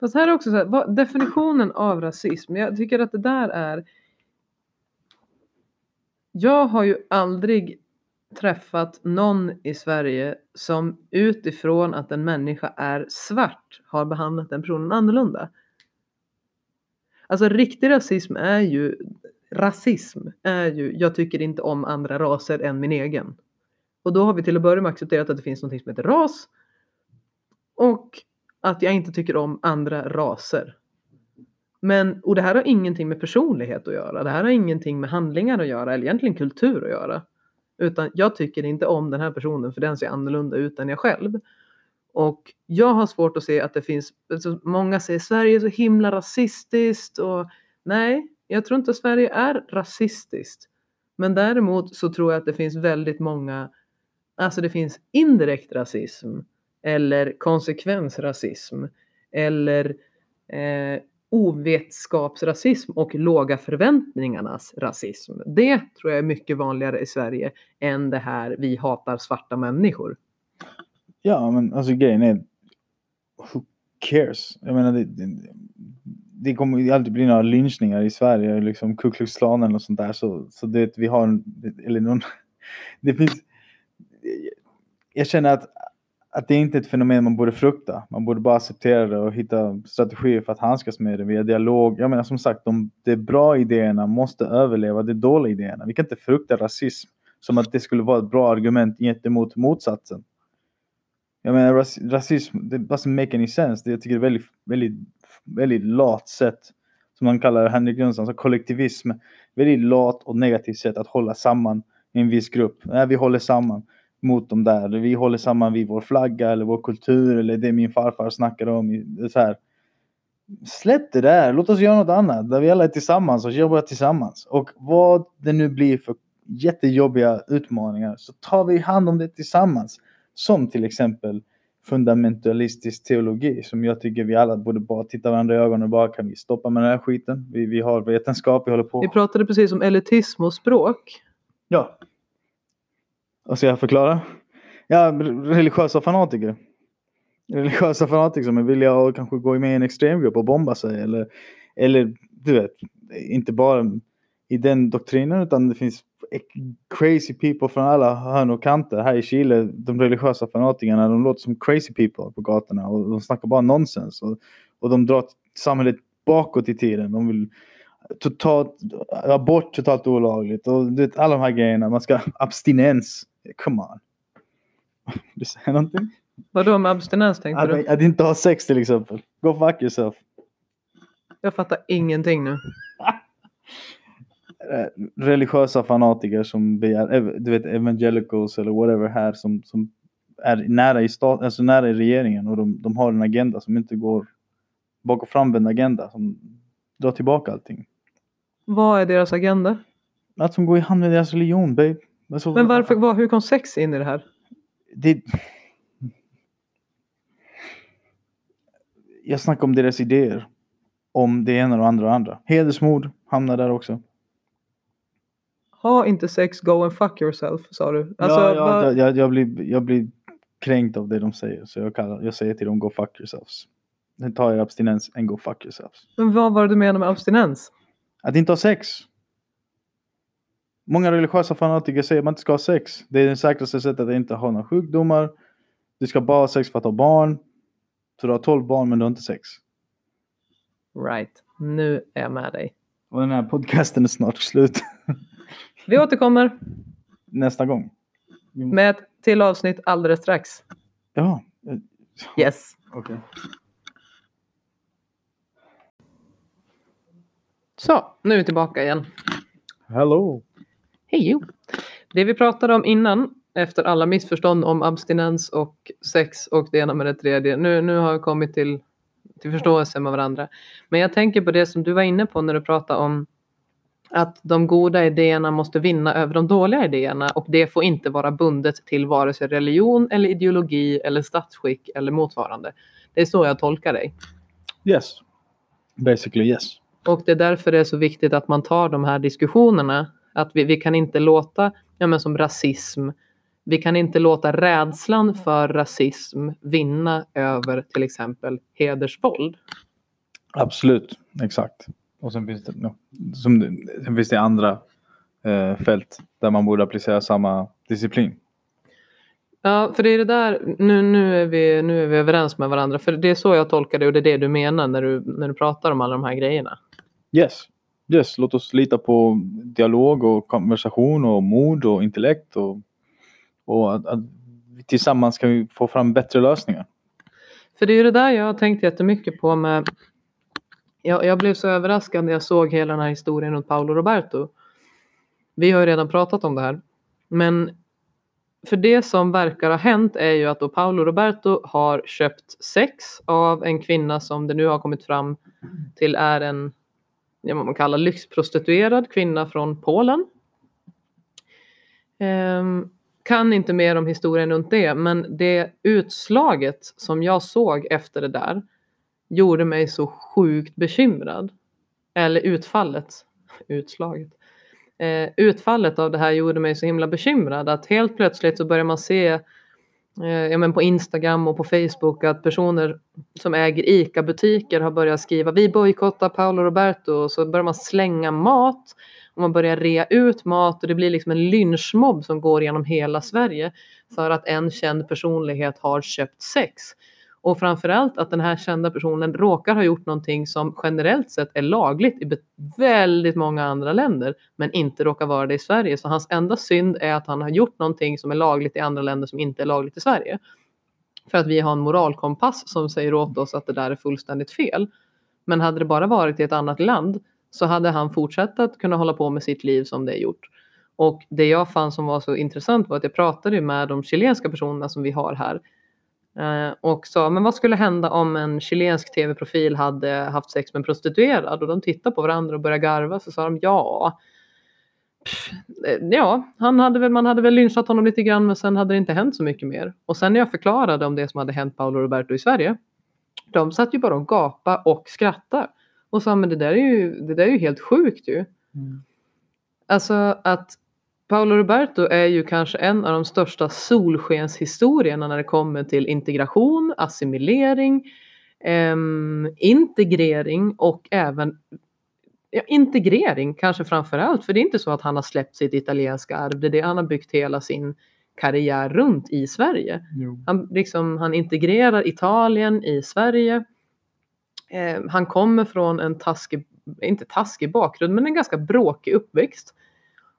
[SPEAKER 2] Fast här är också så här, vad, definitionen av rasism, jag tycker att det där är Jag har ju aldrig träffat någon i Sverige som utifrån att en människa är svart har behandlat den personen annorlunda. Alltså riktig rasism är ju rasism är ju jag tycker inte om andra raser än min egen. Och då har vi till att börja med accepterat att det finns något som heter ras och att jag inte tycker om andra raser. Men, och det här har ingenting med personlighet att göra. Det här har ingenting med handlingar att göra eller egentligen kultur att göra. Utan jag tycker inte om den här personen för den ser annorlunda ut än jag själv. Och jag har svårt att se att det finns, alltså många säger Sverige är så himla rasistiskt och nej, jag tror inte Sverige är rasistiskt. Men däremot så tror jag att det finns väldigt många, alltså det finns indirekt rasism eller konsekvensrasism eller eh, ovetskapsrasism och låga förväntningarnas rasism. Det tror jag är mycket vanligare i Sverige än det här vi hatar svarta människor.
[SPEAKER 1] Ja, men alltså grejen är, who cares? Jag menar, det, det, det kommer ju alltid bli några lynchningar i Sverige, liksom Ku Klux Klan eller sånt där. Så, så det, vi har, en, eller någon, det finns, jag känner att att det inte är ett fenomen man borde frukta. Man borde bara acceptera det och hitta strategier för att handskas med det via dialog. Jag menar som sagt, de, de bra idéerna måste överleva de dåliga idéerna. Vi kan inte frukta rasism som att det skulle vara ett bra argument gentemot motsatsen. Jag menar ras, rasism, det doesn't make any sense. Det, jag tycker det är väldigt, väldigt, väldigt lat sätt, som man kallar det, Henrik Jönsson, alltså kollektivism. Väldigt lat och negativt sätt att hålla samman i en viss grupp. Nej, vi håller samman mot dem där. Vi håller samman vid vår flagga eller vår kultur eller det min farfar snackade om. Så här. Släpp det där, låt oss göra något annat där vi alla är tillsammans och jobbar tillsammans. Och vad det nu blir för jättejobbiga utmaningar så tar vi hand om det tillsammans. Som till exempel fundamentalistisk teologi som jag tycker vi alla borde bara titta varandra i ögonen och bara kan vi stoppa med den här skiten. Vi, vi har vetenskap, vi håller på.
[SPEAKER 2] Vi pratade precis om elitism och språk.
[SPEAKER 1] Ja, vad ska jag förklara? Ja, religiösa fanatiker. Religiösa fanatiker som är villiga att kanske gå med i en extremgrupp och bomba sig. Eller, eller du vet, inte bara i den doktrinen utan det finns crazy people från alla hörn och kanter. Här i Chile, de religiösa fanatikerna, de låter som crazy people på gatorna och de snackar bara nonsens. Och, och de drar samhället bakåt i tiden. De vill totalt, abort totalt olagligt och du vet, alla de här grejerna. Man ska abstinens. Come on. Du säger någonting?
[SPEAKER 2] Vadå med abstinens tänkte
[SPEAKER 1] att,
[SPEAKER 2] du?
[SPEAKER 1] Att inte ha sex till exempel. Go fuck yourself.
[SPEAKER 2] Jag fattar ingenting nu.
[SPEAKER 1] Religiösa fanatiker som begär, du vet evangelicals eller whatever här som, som är nära i, stat, alltså nära i regeringen och de, de har en agenda som inte går bak och framvänd agenda som drar tillbaka allting.
[SPEAKER 2] Vad är deras agenda?
[SPEAKER 1] Att som går i hand med deras religion, babe. Alltså,
[SPEAKER 2] Men varför, var, hur kom sex in i det här?
[SPEAKER 1] Det... Jag snackar om deras idéer. Om det ena och andra och andra. Hedersmord hamnar där också.
[SPEAKER 2] Ha inte sex, go and fuck yourself, sa du. Alltså,
[SPEAKER 1] ja, ja,
[SPEAKER 2] vad-
[SPEAKER 1] jag, jag, blir, jag blir kränkt av det de säger. Så jag, kallar, jag säger till dem, go fuck yourselves. Ta er abstinens and go fuck yourselves.
[SPEAKER 2] Men vad var det du menade med abstinens?
[SPEAKER 1] Att inte ha sex. Många religiösa fanatiker säger att man inte ska ha sex. Det är det säkraste sättet att inte ha några sjukdomar. Du ska bara ha sex för att ha barn. Så du har 12 barn men du har inte sex.
[SPEAKER 2] Right, nu är jag med dig.
[SPEAKER 1] Och den här podcasten är snart slut.
[SPEAKER 2] Vi återkommer
[SPEAKER 1] Nästa gång.
[SPEAKER 2] med ett till avsnitt alldeles strax.
[SPEAKER 1] Ja.
[SPEAKER 2] Yes.
[SPEAKER 1] Okej.
[SPEAKER 2] Så, nu är vi tillbaka igen.
[SPEAKER 1] Hello.
[SPEAKER 2] Hej! Det vi pratade om innan, efter alla missförstånd om abstinens och sex och det ena med det tredje. Nu, nu har vi kommit till till förståelse med varandra. Men jag tänker på det som du var inne på när du pratade om att de goda idéerna måste vinna över de dåliga idéerna och det får inte vara bundet till vare sig religion eller ideologi eller statsskick eller motsvarande. Det är så jag tolkar dig.
[SPEAKER 1] Yes. Basically yes.
[SPEAKER 2] Och det är därför det är så viktigt att man tar de här diskussionerna. Att vi, vi kan inte låta, ja men som rasism, vi kan inte låta rädslan för rasism vinna över till exempel hedersvåld.
[SPEAKER 1] Absolut, exakt. Och sen finns det, no, som, sen finns det andra eh, fält där man borde applicera samma disciplin.
[SPEAKER 2] Ja, för det är det där, nu, nu, är vi, nu är vi överens med varandra, för det är så jag tolkar det och det är det du menar när du, när du pratar om alla de här grejerna.
[SPEAKER 1] Yes. Yes, låt oss lita på dialog och konversation och mod och intellekt och, och att, att tillsammans kan vi få fram bättre lösningar.
[SPEAKER 2] För det är ju det där jag har tänkt jättemycket på med jag, jag blev så överraskad när jag såg hela den här historien runt Paolo Roberto. Vi har ju redan pratat om det här. Men för det som verkar ha hänt är ju att då Paolo Roberto har köpt sex av en kvinna som det nu har kommit fram till är en vad man kallar lyxprostituerad kvinna från Polen. Um, kan inte mer om historien runt det, men det utslaget som jag såg efter det där gjorde mig så sjukt bekymrad. Eller utfallet, utslaget. Eh, utfallet av det här gjorde mig så himla bekymrad att helt plötsligt så börjar man se Eh, ja, men på Instagram och på Facebook att personer som äger ICA-butiker har börjat skriva vi bojkottar Paolo Roberto och så börjar man slänga mat och man börjar rea ut mat och det blir liksom en lynchmobb som går genom hela Sverige för att en känd personlighet har köpt sex. Och framförallt att den här kända personen råkar ha gjort någonting som generellt sett är lagligt i väldigt många andra länder men inte råkar vara det i Sverige. Så hans enda synd är att han har gjort någonting som är lagligt i andra länder som inte är lagligt i Sverige. För att vi har en moralkompass som säger åt oss att det där är fullständigt fel. Men hade det bara varit i ett annat land så hade han fortsatt att kunna hålla på med sitt liv som det är gjort. Och det jag fann som var så intressant var att jag pratade med de chilenska personerna som vi har här och sa, men vad skulle hända om en chilensk tv-profil hade haft sex med en prostituerad? Och de tittade på varandra och började garva. Så sa de, ja, pff, eh, ja han hade väl, man hade väl lynchat honom lite grann men sen hade det inte hänt så mycket mer. Och sen när jag förklarade om det som hade hänt Paolo Roberto i Sverige, de satt ju bara och gapa och skratta och sa, men det där är ju, det där är ju helt sjukt ju. Mm. Alltså att Paolo Roberto är ju kanske en av de största solskenshistorierna när det kommer till integration, assimilering, eh, integrering och även ja, integrering kanske framför allt. För det är inte så att han har släppt sitt italienska arv. Det är det han har byggt hela sin karriär runt i Sverige. Han, liksom, han integrerar Italien i Sverige. Eh, han kommer från en taskig, inte taskig bakgrund, men en ganska bråkig uppväxt.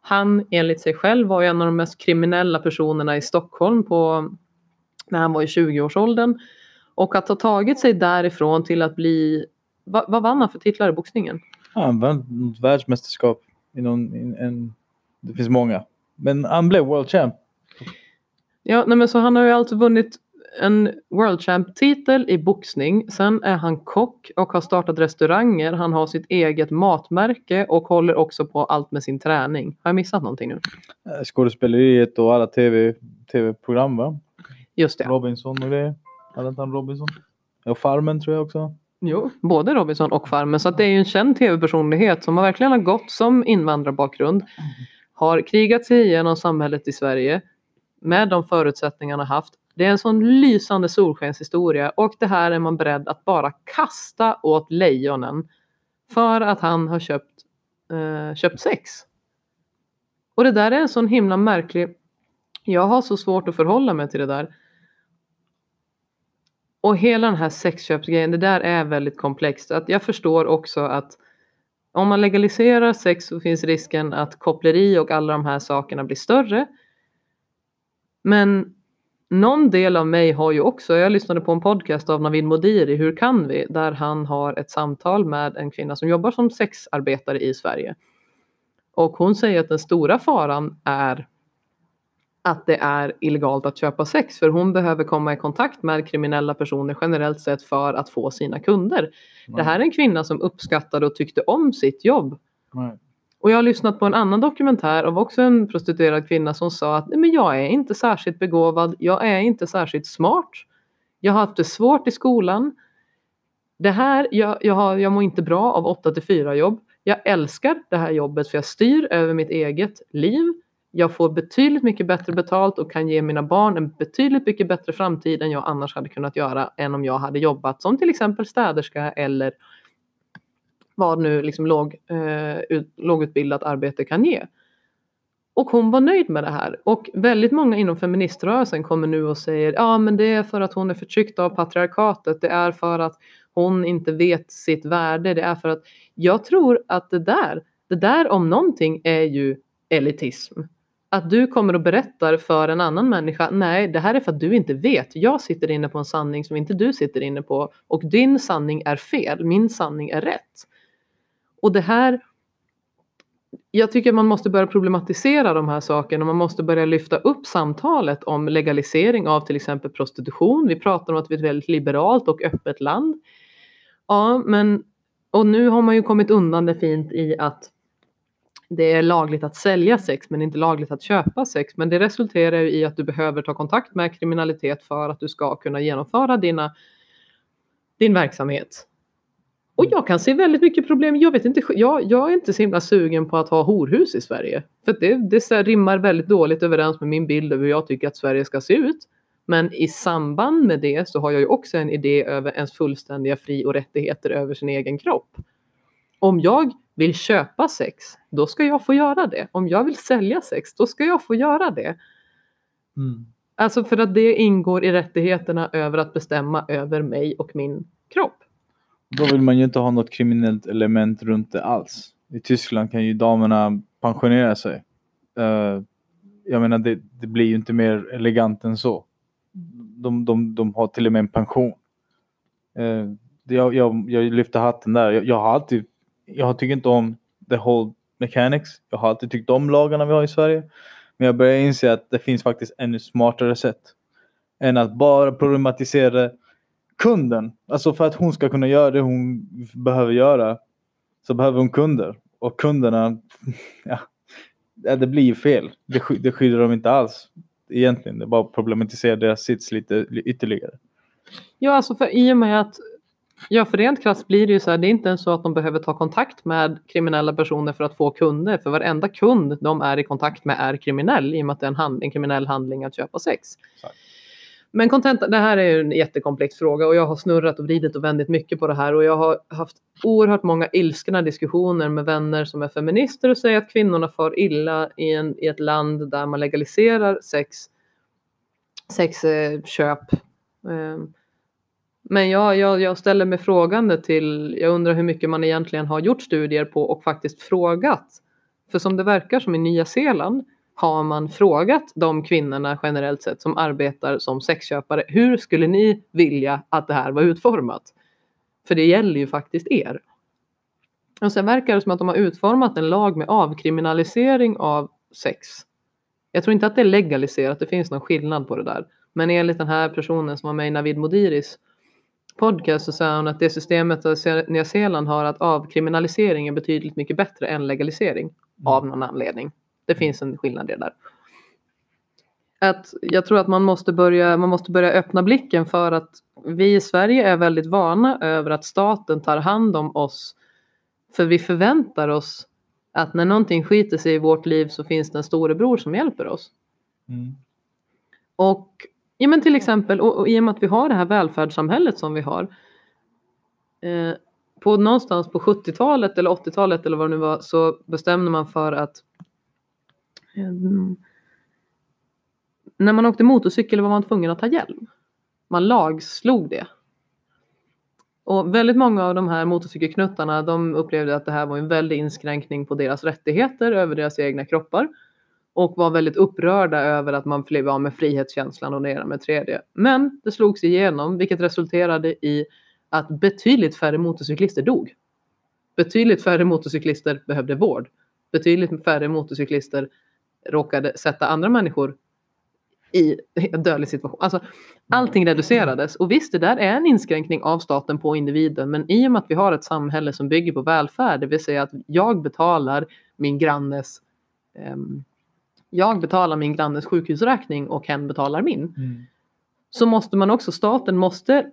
[SPEAKER 2] Han enligt sig själv var en av de mest kriminella personerna i Stockholm på, när han var i 20-årsåldern. Och att ha tagit sig därifrån till att bli, vad, vad vann han för titlar i boxningen?
[SPEAKER 1] Ja, han vann ett världsmästerskap. I någon, i en, det finns många. Men han blev world champ.
[SPEAKER 2] Ja, nej men så han har ju alltså vunnit en World Champ-titel i boxning. Sen är han kock och har startat restauranger. Han har sitt eget matmärke och håller också på allt med sin träning. Har jag missat någonting nu?
[SPEAKER 1] Eh, skådespeleriet och alla tv, tv-program va?
[SPEAKER 2] Just det.
[SPEAKER 1] Robinson och det. Hade inte han Robinson? Och Farmen tror jag också.
[SPEAKER 2] Jo, både Robinson och Farmen. Så det är ju en känd tv-personlighet som verkligen har gått som invandrarbakgrund. Har krigat sig igenom samhället i Sverige med de förutsättningarna haft det är en sån lysande solskenshistoria och det här är man beredd att bara kasta åt lejonen för att han har köpt, eh, köpt sex. Och det där är en sån himla märklig... Jag har så svårt att förhålla mig till det där. Och hela den här sexköpsgrejen, det där är väldigt komplext. Att jag förstår också att om man legaliserar sex så finns risken att koppleri och alla de här sakerna blir större. Men någon del av mig har ju också, jag lyssnade på en podcast av Navid Modiri, Hur kan vi? Där han har ett samtal med en kvinna som jobbar som sexarbetare i Sverige. Och hon säger att den stora faran är att det är illegalt att köpa sex för hon behöver komma i kontakt med kriminella personer generellt sett för att få sina kunder. Det här är en kvinna som uppskattade och tyckte om sitt jobb.
[SPEAKER 1] Nej.
[SPEAKER 2] Och jag har lyssnat på en annan dokumentär av också en prostituerad kvinna som sa att Nej, men jag är inte särskilt begåvad, jag är inte särskilt smart. Jag har haft det svårt i skolan. Det här, jag, jag, har, jag mår inte bra av 8 till 4 jobb. Jag älskar det här jobbet för jag styr över mitt eget liv. Jag får betydligt mycket bättre betalt och kan ge mina barn en betydligt mycket bättre framtid än jag annars hade kunnat göra än om jag hade jobbat som till exempel städerska eller vad nu liksom låg, eh, ut, lågutbildat arbete kan ge. Och hon var nöjd med det här. Och väldigt många inom feministrörelsen kommer nu och säger ja men det är för att hon är förtryckt av patriarkatet. Det är för att hon inte vet sitt värde. Det är för att jag tror att det där, det där om någonting är ju elitism. Att du kommer och berättar för en annan människa, nej det här är för att du inte vet. Jag sitter inne på en sanning som inte du sitter inne på och din sanning är fel, min sanning är rätt. Och det här, jag tycker man måste börja problematisera de här sakerna och man måste börja lyfta upp samtalet om legalisering av till exempel prostitution. Vi pratar om att vi är ett väldigt liberalt och öppet land. Ja, men och nu har man ju kommit undan det fint i att det är lagligt att sälja sex men inte lagligt att köpa sex. Men det resulterar ju i att du behöver ta kontakt med kriminalitet för att du ska kunna genomföra dina, din verksamhet. Och jag kan se väldigt mycket problem. Jag, vet inte, jag, jag är inte så himla sugen på att ha horhus i Sverige. För det, det rimmar väldigt dåligt överens med min bild av hur jag tycker att Sverige ska se ut. Men i samband med det så har jag ju också en idé över ens fullständiga fri och rättigheter över sin egen kropp. Om jag vill köpa sex, då ska jag få göra det. Om jag vill sälja sex, då ska jag få göra det.
[SPEAKER 1] Mm.
[SPEAKER 2] Alltså för att det ingår i rättigheterna över att bestämma över mig och min kropp.
[SPEAKER 1] Då vill man ju inte ha något kriminellt element runt det alls. I Tyskland kan ju damerna pensionera sig. Uh, jag menar det, det blir ju inte mer elegant än så. De, de, de har till och med en pension. Uh, jag, jag, jag lyfter hatten där. Jag, jag har alltid, jag tycker inte om the whole mechanics. Jag har alltid tyckt om lagarna vi har i Sverige. Men jag börjar inse att det finns faktiskt ännu smartare sätt. Än att bara problematisera kunden. Alltså för att hon ska kunna göra det hon behöver göra så behöver hon kunder. Och kunderna, ja, det blir ju fel. Det, sky- det skyddar dem inte alls. Egentligen, det bara problematisera deras sits lite ytterligare.
[SPEAKER 2] Ja, alltså för i och med att Ja, för rent krasst blir det ju så här, det är inte ens så att de behöver ta kontakt med kriminella personer för att få kunder, för varenda kund de är i kontakt med är kriminell i och med att det är en, hand, en kriminell handling att köpa sex.
[SPEAKER 1] Exakt.
[SPEAKER 2] Men kontenta, det här är ju en jättekomplex fråga och jag har snurrat och vridit och vändit mycket på det här och jag har haft oerhört många ilskna diskussioner med vänner som är feminister och säger att kvinnorna far illa i, en, i ett land där man legaliserar sex, sexköp. Eh, ehm, men jag, jag, jag ställer mig frågande till, jag undrar hur mycket man egentligen har gjort studier på och faktiskt frågat. För som det verkar som i Nya Zeeland har man frågat de kvinnorna generellt sett som arbetar som sexköpare. Hur skulle ni vilja att det här var utformat? För det gäller ju faktiskt er. Och sen verkar det som att de har utformat en lag med avkriminalisering av sex. Jag tror inte att det är legaliserat, det finns någon skillnad på det där. Men enligt den här personen som var med i Navid Modiris podcast så sa hon att det systemet Nya Zeeland har att avkriminalisering är betydligt mycket bättre än legalisering av någon anledning. Det finns en skillnad där. Att jag tror att man måste, börja, man måste börja öppna blicken för att vi i Sverige är väldigt vana över att staten tar hand om oss. För vi förväntar oss att när någonting skiter sig i vårt liv så finns det en storebror som hjälper oss.
[SPEAKER 1] Mm.
[SPEAKER 2] Och ja, men till exempel, och, och i och med att vi har det här välfärdssamhället som vi har. Eh, på någonstans på 70-talet eller 80-talet eller vad det nu var så bestämde man för att mm, Eh, när man åkte motorcykel var man tvungen att ta hjälm. Man lagslog det. Och väldigt många av de här motorcykelknuttarna de upplevde att det här var en väldig inskränkning på deras rättigheter över deras egna kroppar och var väldigt upprörda över att man blev av med frihetskänslan och det ena med tredje. Men det slogs igenom, vilket resulterade i att betydligt färre motorcyklister dog. Betydligt färre motorcyklister behövde vård. Betydligt färre motorcyklister råkade sätta andra människor i en dödlig situation. Alltså, allting reducerades. Och visst, det där är en inskränkning av staten på individen. Men i och med att vi har ett samhälle som bygger på välfärd, det vill säga att jag betalar min grannes ehm, jag betalar min grannes sjukhusräkning och hen betalar min. Så måste man också, staten måste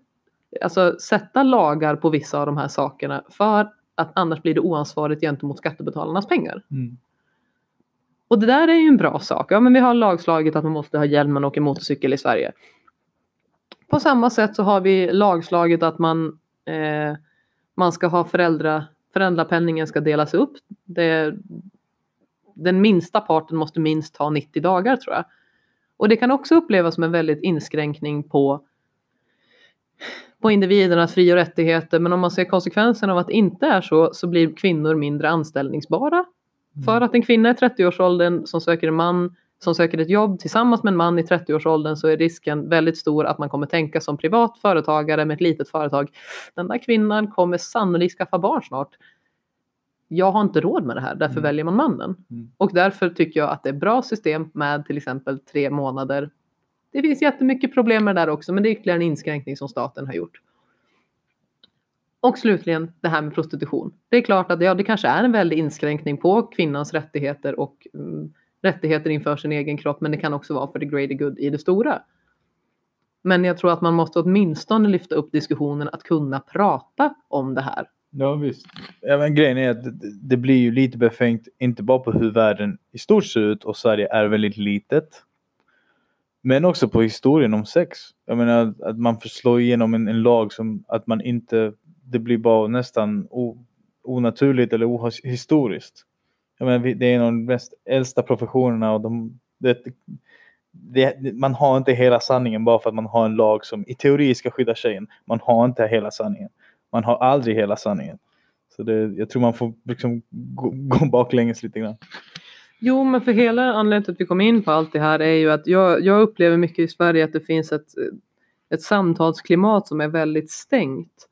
[SPEAKER 2] alltså, sätta lagar på vissa av de här sakerna för att annars blir det oansvarigt gentemot skattebetalarnas pengar.
[SPEAKER 1] Mm.
[SPEAKER 2] Och det där är ju en bra sak. Ja, men vi har lagslaget att man måste ha hjälm när man åker motorcykel i Sverige. På samma sätt så har vi lagslaget att man, eh, man ska ha föräldra, föräldrapenningen ska delas upp. Det, den minsta parten måste minst ha 90 dagar tror jag. Och det kan också upplevas som en väldigt inskränkning på, på individernas fri och rättigheter. Men om man ser konsekvensen av att det inte är så så blir kvinnor mindre anställningsbara. För att en kvinna i 30-årsåldern som söker en man som söker ett jobb tillsammans med en man i 30-årsåldern så är risken väldigt stor att man kommer tänka som privat företagare med ett litet företag. Den där kvinnan kommer sannolikt skaffa barn snart. Jag har inte råd med det här, därför
[SPEAKER 1] Mm.
[SPEAKER 2] väljer man mannen.
[SPEAKER 1] Mm.
[SPEAKER 2] Och därför tycker jag att det är bra system med till exempel tre månader. Det finns jättemycket problem med det där också, men det är ytterligare en inskränkning som staten har gjort. Och slutligen det här med prostitution. Det är klart att ja, det kanske är en väldig inskränkning på kvinnans rättigheter och mm, rättigheter inför sin egen kropp, men det kan också vara för the greater good i det stora. Men jag tror att man måste åtminstone lyfta upp diskussionen att kunna prata om det här.
[SPEAKER 1] Ja visst. Ja, men grejen är att det, det blir ju lite befängt, inte bara på hur världen i stort ser ut och Sverige är väldigt litet. Men också på historien om sex. Jag menar att- man får slå igenom en, en lag som att man inte, det blir bara nästan onaturligt eller ohistoriskt. Jag menar, det är en av de mest äldsta professionerna och de, det, det, man har inte hela sanningen bara för att man har en lag som i teori ska skydda tjejen. Man har inte hela sanningen. Man har aldrig hela sanningen. Så det, jag tror man får liksom gå, gå baklänges lite grann.
[SPEAKER 2] Jo, men för hela anledningen till att vi kom in på allt det här är ju att jag, jag upplever mycket i Sverige att det finns ett, ett samtalsklimat som är väldigt stängt.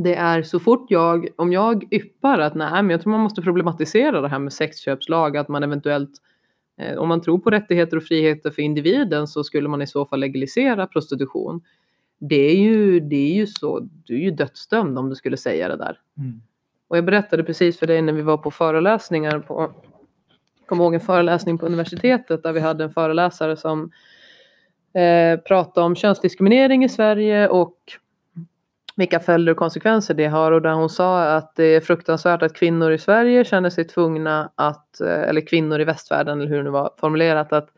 [SPEAKER 2] Det är så fort jag, om jag yppar att nej, men jag tror man måste problematisera det här med sexköpslag, att man eventuellt eh, om man tror på rättigheter och friheter för individen så skulle man i så fall legalisera prostitution. Det är ju, det är ju så, du är ju dödsdömd om du skulle säga det där. Och jag berättade precis för dig när vi var på föreläsningar på, kommer ihåg en föreläsning på universitetet där vi hade en föreläsare som eh, pratade om könsdiskriminering i Sverige och vilka följder och konsekvenser det har och där hon sa att det är fruktansvärt att kvinnor i Sverige känner sig tvungna att, eh, eller kvinnor i västvärlden eller hur det nu var formulerat, att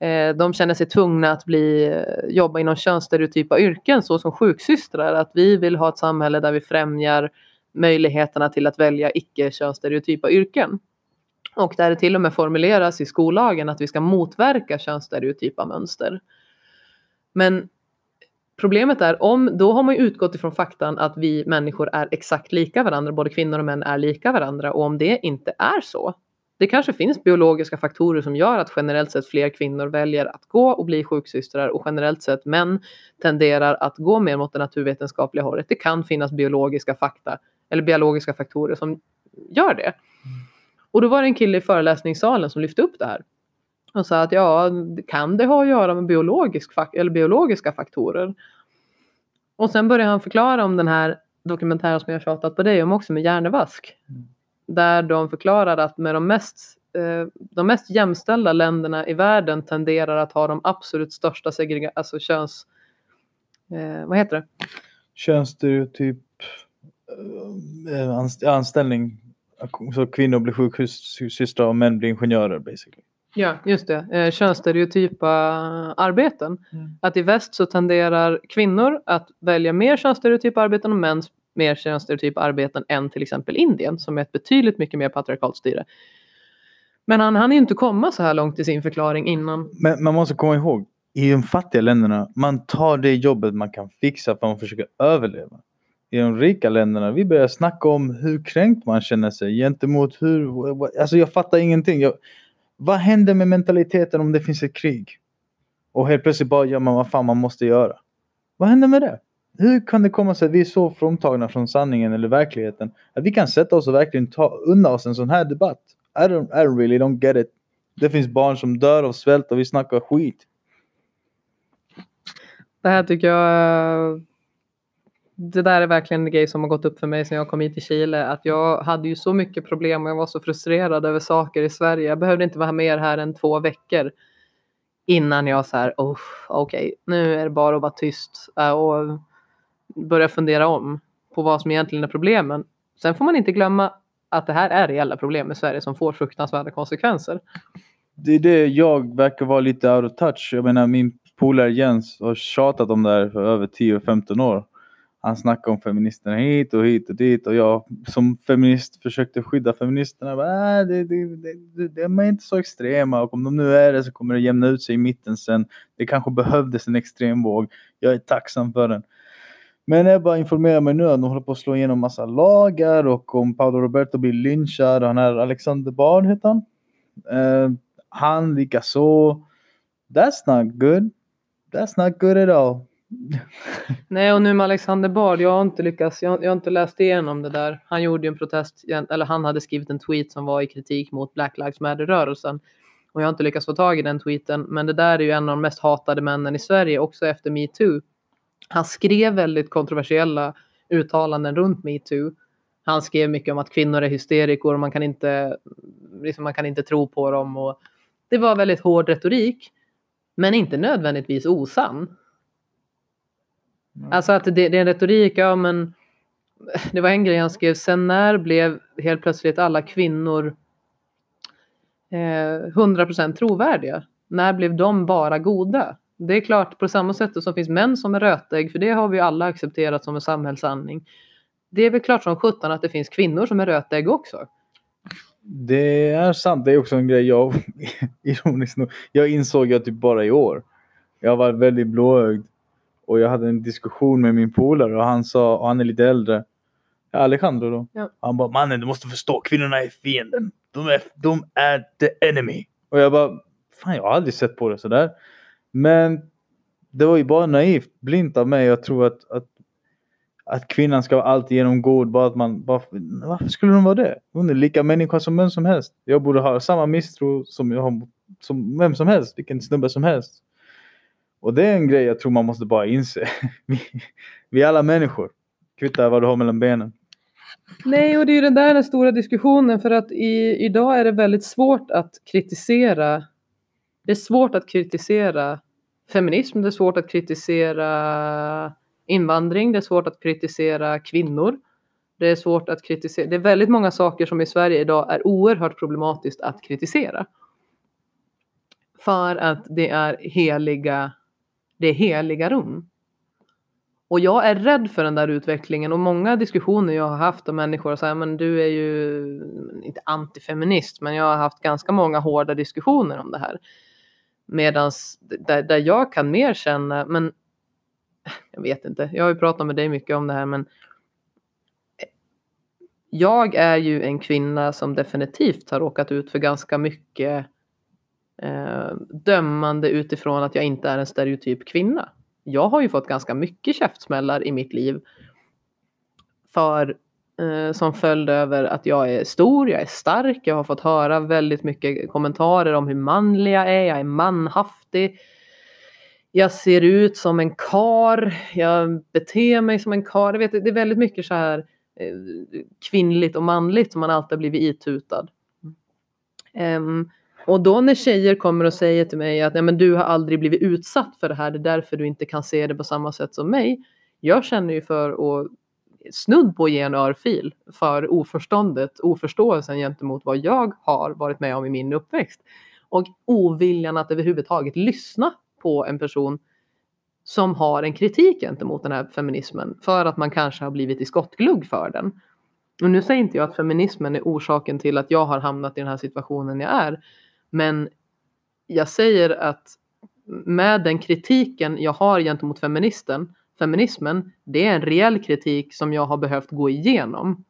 [SPEAKER 2] eh, de känner sig tvungna att bli, eh, jobba inom könsstereotypa yrken såsom sjuksystrar. Att vi vill ha ett samhälle där vi främjar möjligheterna till att välja icke könsstereotypa yrken. Och där det till och med formuleras i skollagen att vi ska motverka könsstereotypa mönster. Men problemet är om, då har man ju utgått ifrån faktan att vi människor är exakt lika varandra, både kvinnor och män är lika varandra och om det inte är så, det kanske finns biologiska faktorer som gör att generellt sett fler kvinnor väljer att gå och bli sjuksystrar och generellt sett män tenderar att gå mer mot det naturvetenskapliga hållet. Det kan finnas biologiska fakta eller biologiska faktorer som gör det. Och då var det en kille i föreläsningssalen som lyfte upp det här och sa att ja, kan det ha att göra med biologisk eller biologiska faktorer? Och sen började han förklara om den här dokumentären som jag tjatat på dig om också med Hjärnevask.
[SPEAKER 1] Mm.
[SPEAKER 2] Där de förklarar att med de mest, eh, de mest jämställda länderna i världen tenderar att ha de absolut största segrega- alltså köns... Eh, vad heter det?
[SPEAKER 1] Könsstereotyp eh, anst- anställning. Så kvinnor blir sjuksystrar och män blir ingenjörer basically.
[SPEAKER 2] Ja, just det. Eh, könsstereotypa arbeten. Att i väst så tenderar kvinnor att välja mer könsstereotypa arbeten och män mer könsstereotypa arbeten än till exempel Indien som är ett betydligt mycket mer patriarkalt styre. Men han hann ju inte komma så här långt i sin förklaring innan.
[SPEAKER 1] Men man måste komma ihåg, i de fattiga länderna, man tar det jobbet man kan fixa för att man försöker överleva. I de rika länderna, vi börjar snacka om hur kränkt man känner sig gentemot hur... Alltså jag fattar ingenting. Jag, vad händer med mentaliteten om det finns ett krig? Och helt plötsligt bara gör man vad fan man måste göra. Vad händer med det? Hur kan det komma sig att vi är så fråntagna från sanningen eller verkligheten att vi kan sätta oss och verkligen ta undan oss en sån här debatt? I don't, I don't really don't get it. Det finns barn som dör av svält och vi snackar skit.
[SPEAKER 2] Det här tycker jag det där är verkligen en grej som har gått upp för mig sedan jag kom hit till Chile. Att jag hade ju så mycket problem och jag var så frustrerad över saker i Sverige. Jag behövde inte vara mer här än två veckor innan jag så här, oh, okej, okay, nu är det bara att vara tyst äh, och börja fundera om på vad som egentligen är problemen. Sen får man inte glömma att det här är reella problem i Sverige som får fruktansvärda konsekvenser.
[SPEAKER 1] Det är det jag verkar vara lite out of touch. Jag menar min polare Jens har tjatat om det här för över 10-15 år. Han snackade om feministerna hit och hit och dit och jag som feminist försökte skydda feministerna. Bara, äh, det, det, det, de är inte så extrema och om de nu är det så kommer det jämna ut sig i mitten sen. Det kanske behövdes en extrem våg. Jag är tacksam för den. Men jag bara informerar mig nu att de håller på att slå igenom massa lagar och om Paolo Roberto blir lynchad och han är Alexander Bard heter han. Uh, han likaså. That's not good. That's not good at all.
[SPEAKER 2] Nej, och nu med Alexander Bard, jag har inte lyckats, jag, jag, har inte läst igenom det där. Han gjorde ju en protest, eller han hade skrivit en tweet som var i kritik mot Black Lives Matter-rörelsen. Och jag har inte lyckats få tag i den tweeten, men det där är ju en av de mest hatade männen i Sverige, också efter metoo. Han skrev väldigt kontroversiella uttalanden runt metoo. Han skrev mycket om att kvinnor är hysterikor och man kan inte, liksom man kan inte tro på dem. Och det var väldigt hård retorik, men inte nödvändigtvis osann. Mm. Alltså att det, det, är en retorik, ja men det var en grej han skrev, sen när blev helt plötsligt alla kvinnor eh, 100% trovärdiga? När blev de bara goda? Det är klart på samma sätt som finns män som är rötägg, för det har vi alla accepterat som en samhällssanning. Det är väl klart som sjutton att det finns kvinnor som är rötägg också.
[SPEAKER 1] Det är sant. Det är också en grej jag, ironiskt nog, jag insåg jag typ bara i år. Jag var väldigt blåögd och jag hade en diskussion med min polare och han sa, och han är lite äldre, Alejandro då. Ja. Han bara, mannen du måste förstå, kvinnorna är fienden. De är, de är the enemy. Och jag bara, fan jag har aldrig sett på det sådär. Men det var ju bara naivt, blint av mig. Jag tror att, att, att kvinnan ska vara alltid genom god. Bara att man, bara, varför skulle hon vara det? Hon är lika människa som vem som helst. Jag borde ha samma misstro som jag har som vem som helst, vilken snubbe som helst. Och det är en grej jag tror man måste bara inse. vi, vi är alla människor. Kvittar vad du har mellan benen.
[SPEAKER 2] Nej, och det är ju den där den stora diskussionen för att i, idag är det väldigt svårt att kritisera. Det är svårt att kritisera feminism, det är svårt att kritisera invandring, det är svårt att kritisera kvinnor. Det är svårt att kritisera. Det är väldigt många saker som i Sverige idag är oerhört problematiskt att kritisera. För att det är heliga det heliga rum. Och jag är rädd för den där utvecklingen och många diskussioner jag har haft med människor säger men du är ju inte antifeminist men jag har haft ganska många hårda diskussioner om det här. Medan där, där jag kan mer känna, men jag vet inte, jag har ju pratat med dig mycket om det här men jag är ju en kvinna som definitivt har råkat ut för ganska mycket eh, dömande utifrån att jag inte är en stereotyp kvinna. Jag har ju fått ganska mycket käftsmällar i mitt liv för eh, som följd över att jag är stor, jag är stark, jag har fått höra väldigt mycket kommentarer om hur manlig jag är, jag är manhaftig. Jag ser ut som en kar, jag beter mig som en kar. Jag vet, det är väldigt mycket så här eh, kvinnligt och manligt som man alltid har blivit itutad. Um, och då när tjejer kommer och säger till mig att Nej, men du har aldrig blivit utsatt för det här, det är därför du inte kan se det på samma sätt som mig. Jag känner ju för att snudd på ge en örfil för oförståndet, oförståelsen gentemot vad jag har varit med om i min uppväxt. Och oviljan att överhuvudtaget lyssna på en person som har en kritik gentemot den här feminismen för att man kanske har blivit i skottglugg för den. Och nu säger inte jag att feminismen är orsaken till att jag har hamnat i den här situationen jag är. Men jag säger att med den kritiken jag har gentemot feministen, feminismen, det är en reell kritik som jag har behövt gå igenom.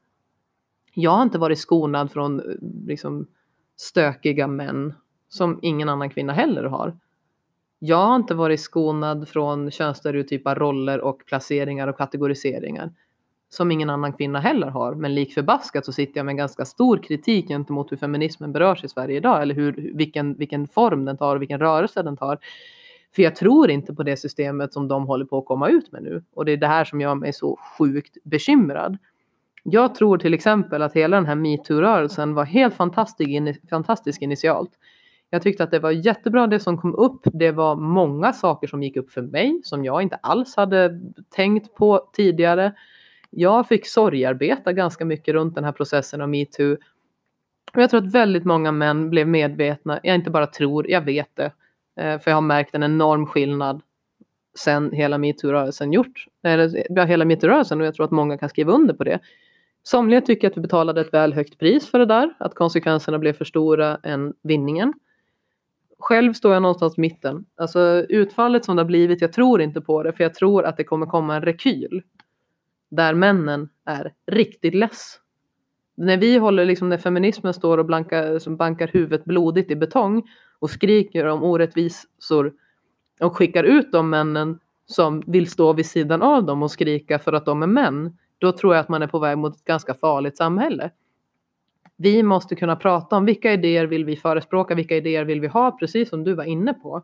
[SPEAKER 2] Jag har inte varit skonad från eh, liksom, stökiga män som ingen annan kvinna heller har. Jag har inte varit skonad från könsstereotypa roller och placeringar och kategoriseringar som ingen annan kvinna heller har. Men lik förbaskat så sitter jag med en ganska stor kritik gentemot hur feminismen berörs i Sverige idag. Eller hur, vilken, vilken form den tar och vilken rörelse den tar. För jag tror inte på det systemet som de håller på att komma ut med nu. Och det är det här som gör mig så sjukt bekymrad. Jag tror till exempel att hela den här metoo-rörelsen var helt fantastisk, fantastisk initialt. Jag tyckte att det var jättebra det som kom upp. Det var många saker som gick upp för mig som jag inte alls hade tänkt på tidigare. Jag fick sorgarbeta ganska mycket runt den här processen av metoo. Och jag tror att väldigt många män blev medvetna. Jag inte bara tror, jag vet det. Eh, för jag har märkt en enorm skillnad sen hela metoo-rörelsen gjort. Eller hela metoo-rörelsen och jag tror att många kan skriva under på det. Somliga tycker att vi betalade ett väl högt pris för det där, att konsekvenserna blev för stora än vinningen. Själv står jag någonstans i mitten. Alltså utfallet som det har blivit, jag tror inte på det, för jag tror att det kommer komma en rekyl. Där männen är riktigt less. När vi håller, liksom när feminismen står och blankar, som bankar huvudet blodigt i betong och skriker om orättvisor och skickar ut de männen som vill stå vid sidan av dem och skrika för att de är män då tror jag att man är på väg mot ett ganska farligt samhälle. Vi måste kunna prata om vilka idéer vill vi förespråka, vilka idéer vill vi ha, precis som du var inne på.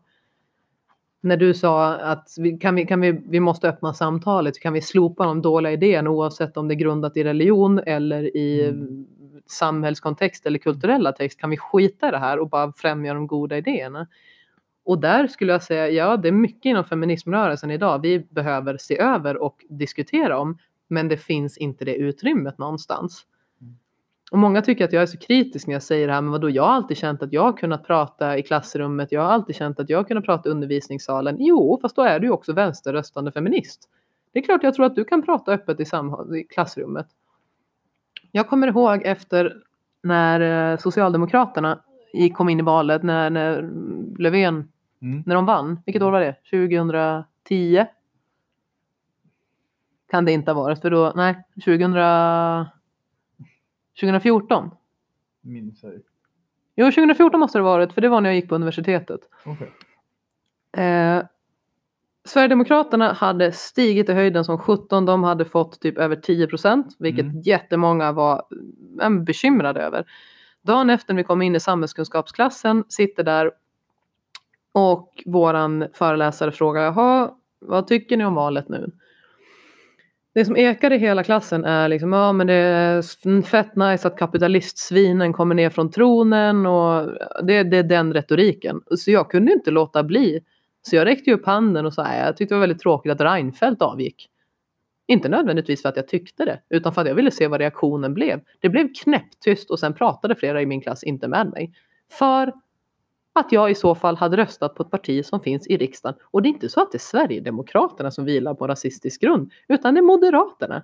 [SPEAKER 2] När du sa att vi, kan vi, kan vi, vi måste öppna samtalet, kan vi slopa de dåliga idéerna oavsett om det är grundat i religion eller i mm. samhällskontext eller kulturella text, kan vi skita i det här och bara främja de goda idéerna? Och där skulle jag säga, ja det är mycket inom feminismrörelsen idag vi behöver se över och diskutera om. Men det finns inte det utrymmet någonstans. Och många tycker att jag är så kritisk när jag säger det här, men vadå, jag har alltid känt att jag har kunnat prata i klassrummet, jag har alltid känt att jag har kunnat prata i undervisningssalen. Jo, fast då är du ju också vänsterröstande feminist. Det är klart jag tror att du kan prata öppet i, i klassrummet. Jag kommer ihåg efter när eh, Socialdemokraterna kom in i valet, när, när Löfven, mm. när de vann. Vilket år var det? 2010? kan det inte ha varit, för då, nej, 2000, 2014.
[SPEAKER 1] Minns jag.
[SPEAKER 2] Jo, 2014 måste det ha varit, för det var när jag gick på universitetet.
[SPEAKER 1] Okay.
[SPEAKER 2] Eh, Sverigedemokraterna hade stigit i höjden som 17, de hade fått typ över 10 procent, vilket mm. jättemånga var äh, bekymrade över. Dagen efter när vi kom in i samhällskunskapsklassen, sitter där och våran föreläsare frågar, jaha, vad tycker ni om valet nu? Det som ekar i hela klassen är liksom, ja men det är fett nice att kapitalistsvinen kommer ner från tronen och det, det är den retoriken. Så jag kunde inte låta bli. Så jag räckte upp handen och sa, jag tyckte det var väldigt tråkigt att Reinfeldt avgick. Inte nödvändigtvis för att jag tyckte det, utan för att jag ville se vad reaktionen blev. Det blev knäpptyst och sen pratade flera i min klass inte med mig. För att jag i så fall hade röstat på ett parti som finns i riksdagen. Och det är inte så att det är Sverigedemokraterna som vilar på rasistisk grund, utan det är Moderaterna.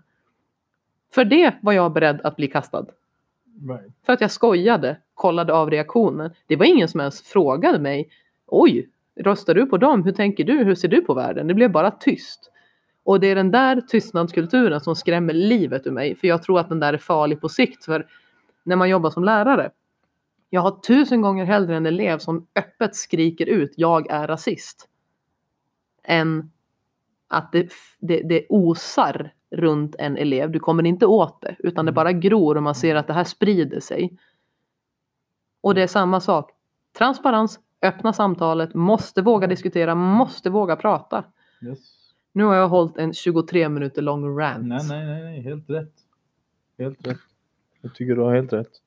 [SPEAKER 2] För det var jag beredd att bli kastad.
[SPEAKER 1] Right.
[SPEAKER 2] För att jag skojade, kollade av reaktionen. Det var ingen som ens frågade mig, oj, röstar du på dem? Hur tänker du? Hur ser du på världen? Det blev bara tyst. Och det är den där tystnadskulturen som skrämmer livet ur mig, för jag tror att den där är farlig på sikt. För när man jobbar som lärare jag har tusen gånger hellre en elev som öppet skriker ut jag är rasist. Än att det, det, det osar runt en elev. Du kommer inte åt det utan det mm. bara gror och man ser att det här sprider sig. Och det är samma sak. Transparens, öppna samtalet, måste våga diskutera, måste våga prata.
[SPEAKER 1] Yes.
[SPEAKER 2] Nu har jag hållit en 23 minuter lång rant.
[SPEAKER 1] Nej, nej, nej, nej, helt rätt. Helt rätt. Jag tycker du har helt rätt.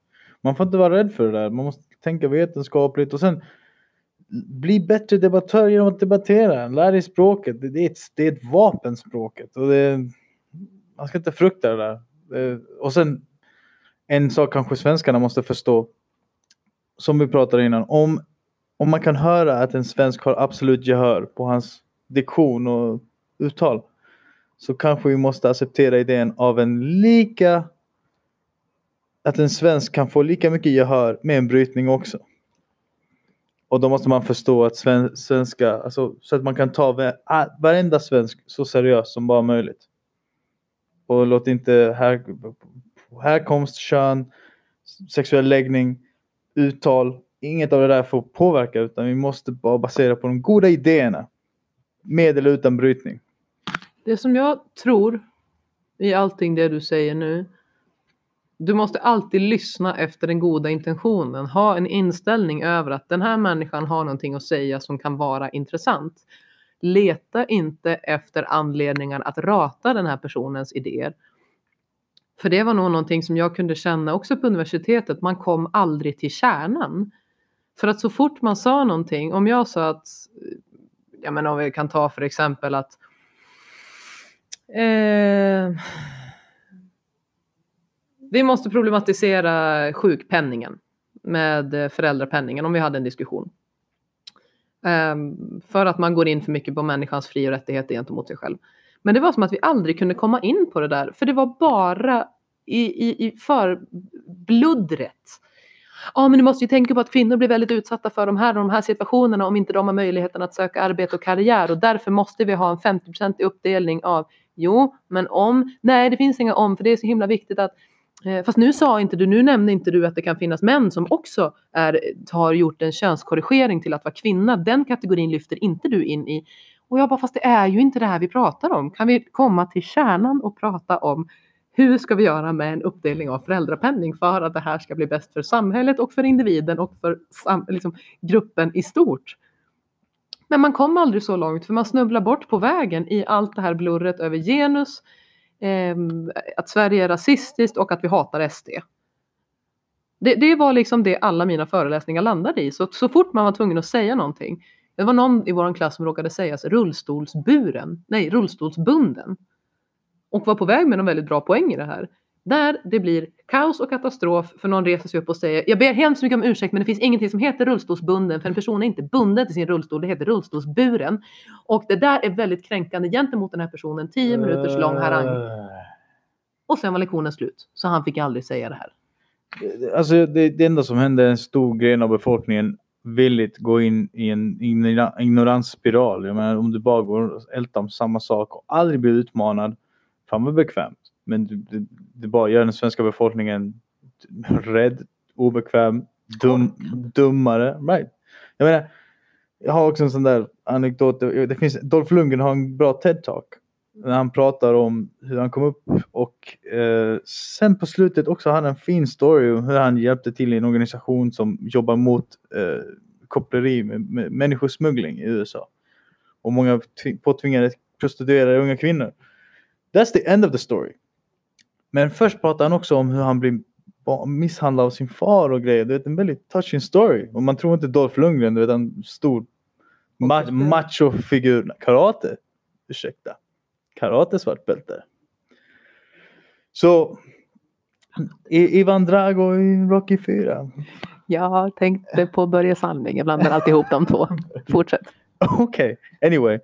[SPEAKER 1] Man får inte vara rädd för det där. Man måste tänka vetenskapligt och sen bli bättre debattör genom att debattera. Lär dig språket. Det är ett, det är ett vapen språket. Och det, man ska inte frukta det där. Det, och sen en sak kanske svenskarna måste förstå. Som vi pratade innan. Om, om man kan höra att en svensk har absolut gehör på hans diktion och uttal. Så kanske vi måste acceptera idén av en lika att en svensk kan få lika mycket gehör med en brytning också. Och då måste man förstå att sven svenska, alltså, så att man kan ta varenda svensk så seriöst som bara möjligt. Och låt inte här, härkomst, kön, sexuell läggning, uttal, inget av det där får påverka utan vi måste bara basera på de goda idéerna. Med eller utan brytning.
[SPEAKER 2] Det som jag tror i allting det du säger nu. Du måste alltid lyssna efter den goda intentionen. Ha en inställning över att den här människan har någonting att säga som kan vara intressant. Leta inte efter anledningar att rata den här personens idéer. För det var nog någonting som jag kunde känna också på universitetet. Man kom aldrig till kärnan. För att så fort man sa någonting, om jag sa att, jag menar om vi kan ta för exempel att eh, vi måste problematisera sjukpenningen med eh, föräldrapenningen om vi hade en diskussion. Um, för att man går in för mycket på människans fri och rättigheter gentemot sig själv. Men det var som att vi aldrig kunde komma in på det där, för det var bara i, i, i förbluddret. Ja, men du måste ju tänka på att kvinnor blir väldigt utsatta för de här och de här situationerna om inte de har möjligheten att söka arbete och karriär och därför måste vi ha en 50% uppdelning av Jo, men om, nej det finns inga om för det är så himla viktigt att Eh, fast nu sa inte du, nu nämnde inte du att det kan finnas män som också är, har gjort en könskorrigering till att vara kvinna. Den kategorin lyfter inte du in i. Och jag bara, fast det är ju inte det här vi pratar om. Kan vi komma till kärnan och prata om hur ska vi göra med en uppdelning av föräldrapenning för att det här ska bli bäst för samhället och för individen och för liksom, gruppen i stort. Men man kom aldrig så långt för man snubblar bort på vägen i allt det här blurret över genus, eh, Ehm, att Sverige är rasistiskt och att vi hatar SD. Det, det, var liksom det alla mina föreläsningar landade i. Så, så fort man var tvungen att säga någonting. Det var någon i vår klass som råkade säga rullstolsburen, nej rullstolsbunden. Och var på väg med en väldigt bra poäng i det här. Där det blir kaos och katastrof för någon reser sig upp och säger jag ber hemskt mycket om ursäkt men det finns ingenting som heter rullstolsbunden för en person är inte bunden till sin rullstol, det heter rullstolsburen. Och det där är väldigt kränkande gentemot den här personen, tio minuters lång harang. Och sen var lektionen slut, så han fick aldrig säga det här.
[SPEAKER 1] Alltså det, det enda som hände, en stor gren av befolkningen villigt gå in i en ignoransspiral. Jag menar, om du bara går och ältar om samma sak och aldrig blir utmanad, fan vad bekvämt. Men det, det, bara gör den svenska befolkningen rädd, obekväm, dum, dummare. Right. Jag menar, jag har också en sån där anekdot. Det finns, Dolph Lundgren har en bra TED-talk. När han pratar om hur han kom upp och eh, sen på slutet också hade han en fin story om hur han hjälpte till i en organisation som jobbar mot eh, koppleri med, med människosmuggling i USA. Och många påtvingade prostituerade unga kvinnor. That's the end of the story. Men först pratar han också om hur han blir misshandlad av sin far och grejer. Du vet en väldigt touching story. Och man tror inte Dolph Lundgren, du vet en stor ma macho-figur. Karate. Ursäkta. Karate svart bälte. Så Ivan Drago i Rocky 4.
[SPEAKER 2] Jag tänkte på Börje Salming. Jag blandar alltid ihop de två. Fortsätt.
[SPEAKER 1] Okej, okay. anyway.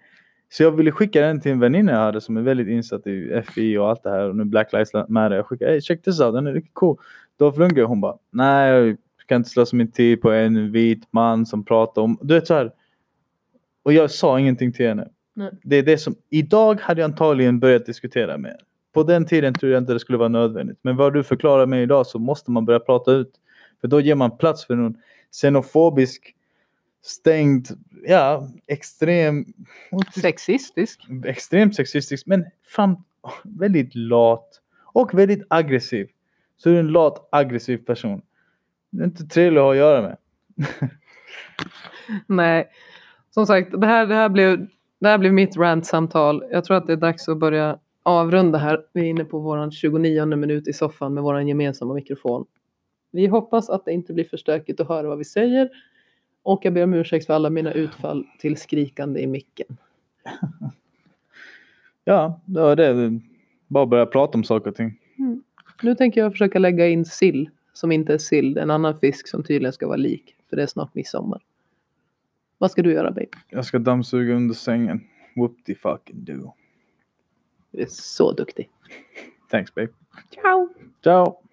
[SPEAKER 1] Så jag ville skicka den till en väninna jag hade som är väldigt insatt i FI och allt det här och nu Black Lives Matter. Jag skickade, hey, check this out, den är riktigt cool. Dolph Lundgren, hon bara, nej jag kan inte slösa min tid på en vit man som pratar om, du vet så här. Och jag sa ingenting till henne. Nej. Det är det som, idag hade jag antagligen börjat diskutera med. På den tiden tror jag inte det skulle vara nödvändigt. Men vad du förklarar mig idag så måste man börja prata ut. För då ger man plats för någon xenofobisk stängd, ja, extrem...
[SPEAKER 2] Sexistisk.
[SPEAKER 1] Extremt sexistisk, men fram, väldigt lat och väldigt aggressiv. Så du är en lat, aggressiv person. Det är inte trevligt att ha att göra med.
[SPEAKER 2] Nej, som sagt, det här, det här, blev, det här blev mitt rant-samtal. Jag tror att det är dags att börja avrunda här. Vi är inne på vår 29 minut i soffan med vår gemensamma mikrofon. Vi hoppas att det inte blir för stökigt att höra vad vi säger. Och jag ber om ursäkt för alla mina utfall till skrikande i micken.
[SPEAKER 1] ja, det det. Bara börja prata om saker och ting. Mm.
[SPEAKER 2] Nu tänker jag försöka lägga in sill som inte är sill. En annan fisk som tydligen ska vara lik. För det är snart midsommar. Vad ska du göra babe?
[SPEAKER 1] Jag ska dammsuga under sängen. Whoop the fucking do.
[SPEAKER 2] Du är så duktig.
[SPEAKER 1] Thanks babe.
[SPEAKER 2] Ciao.
[SPEAKER 1] Ciao.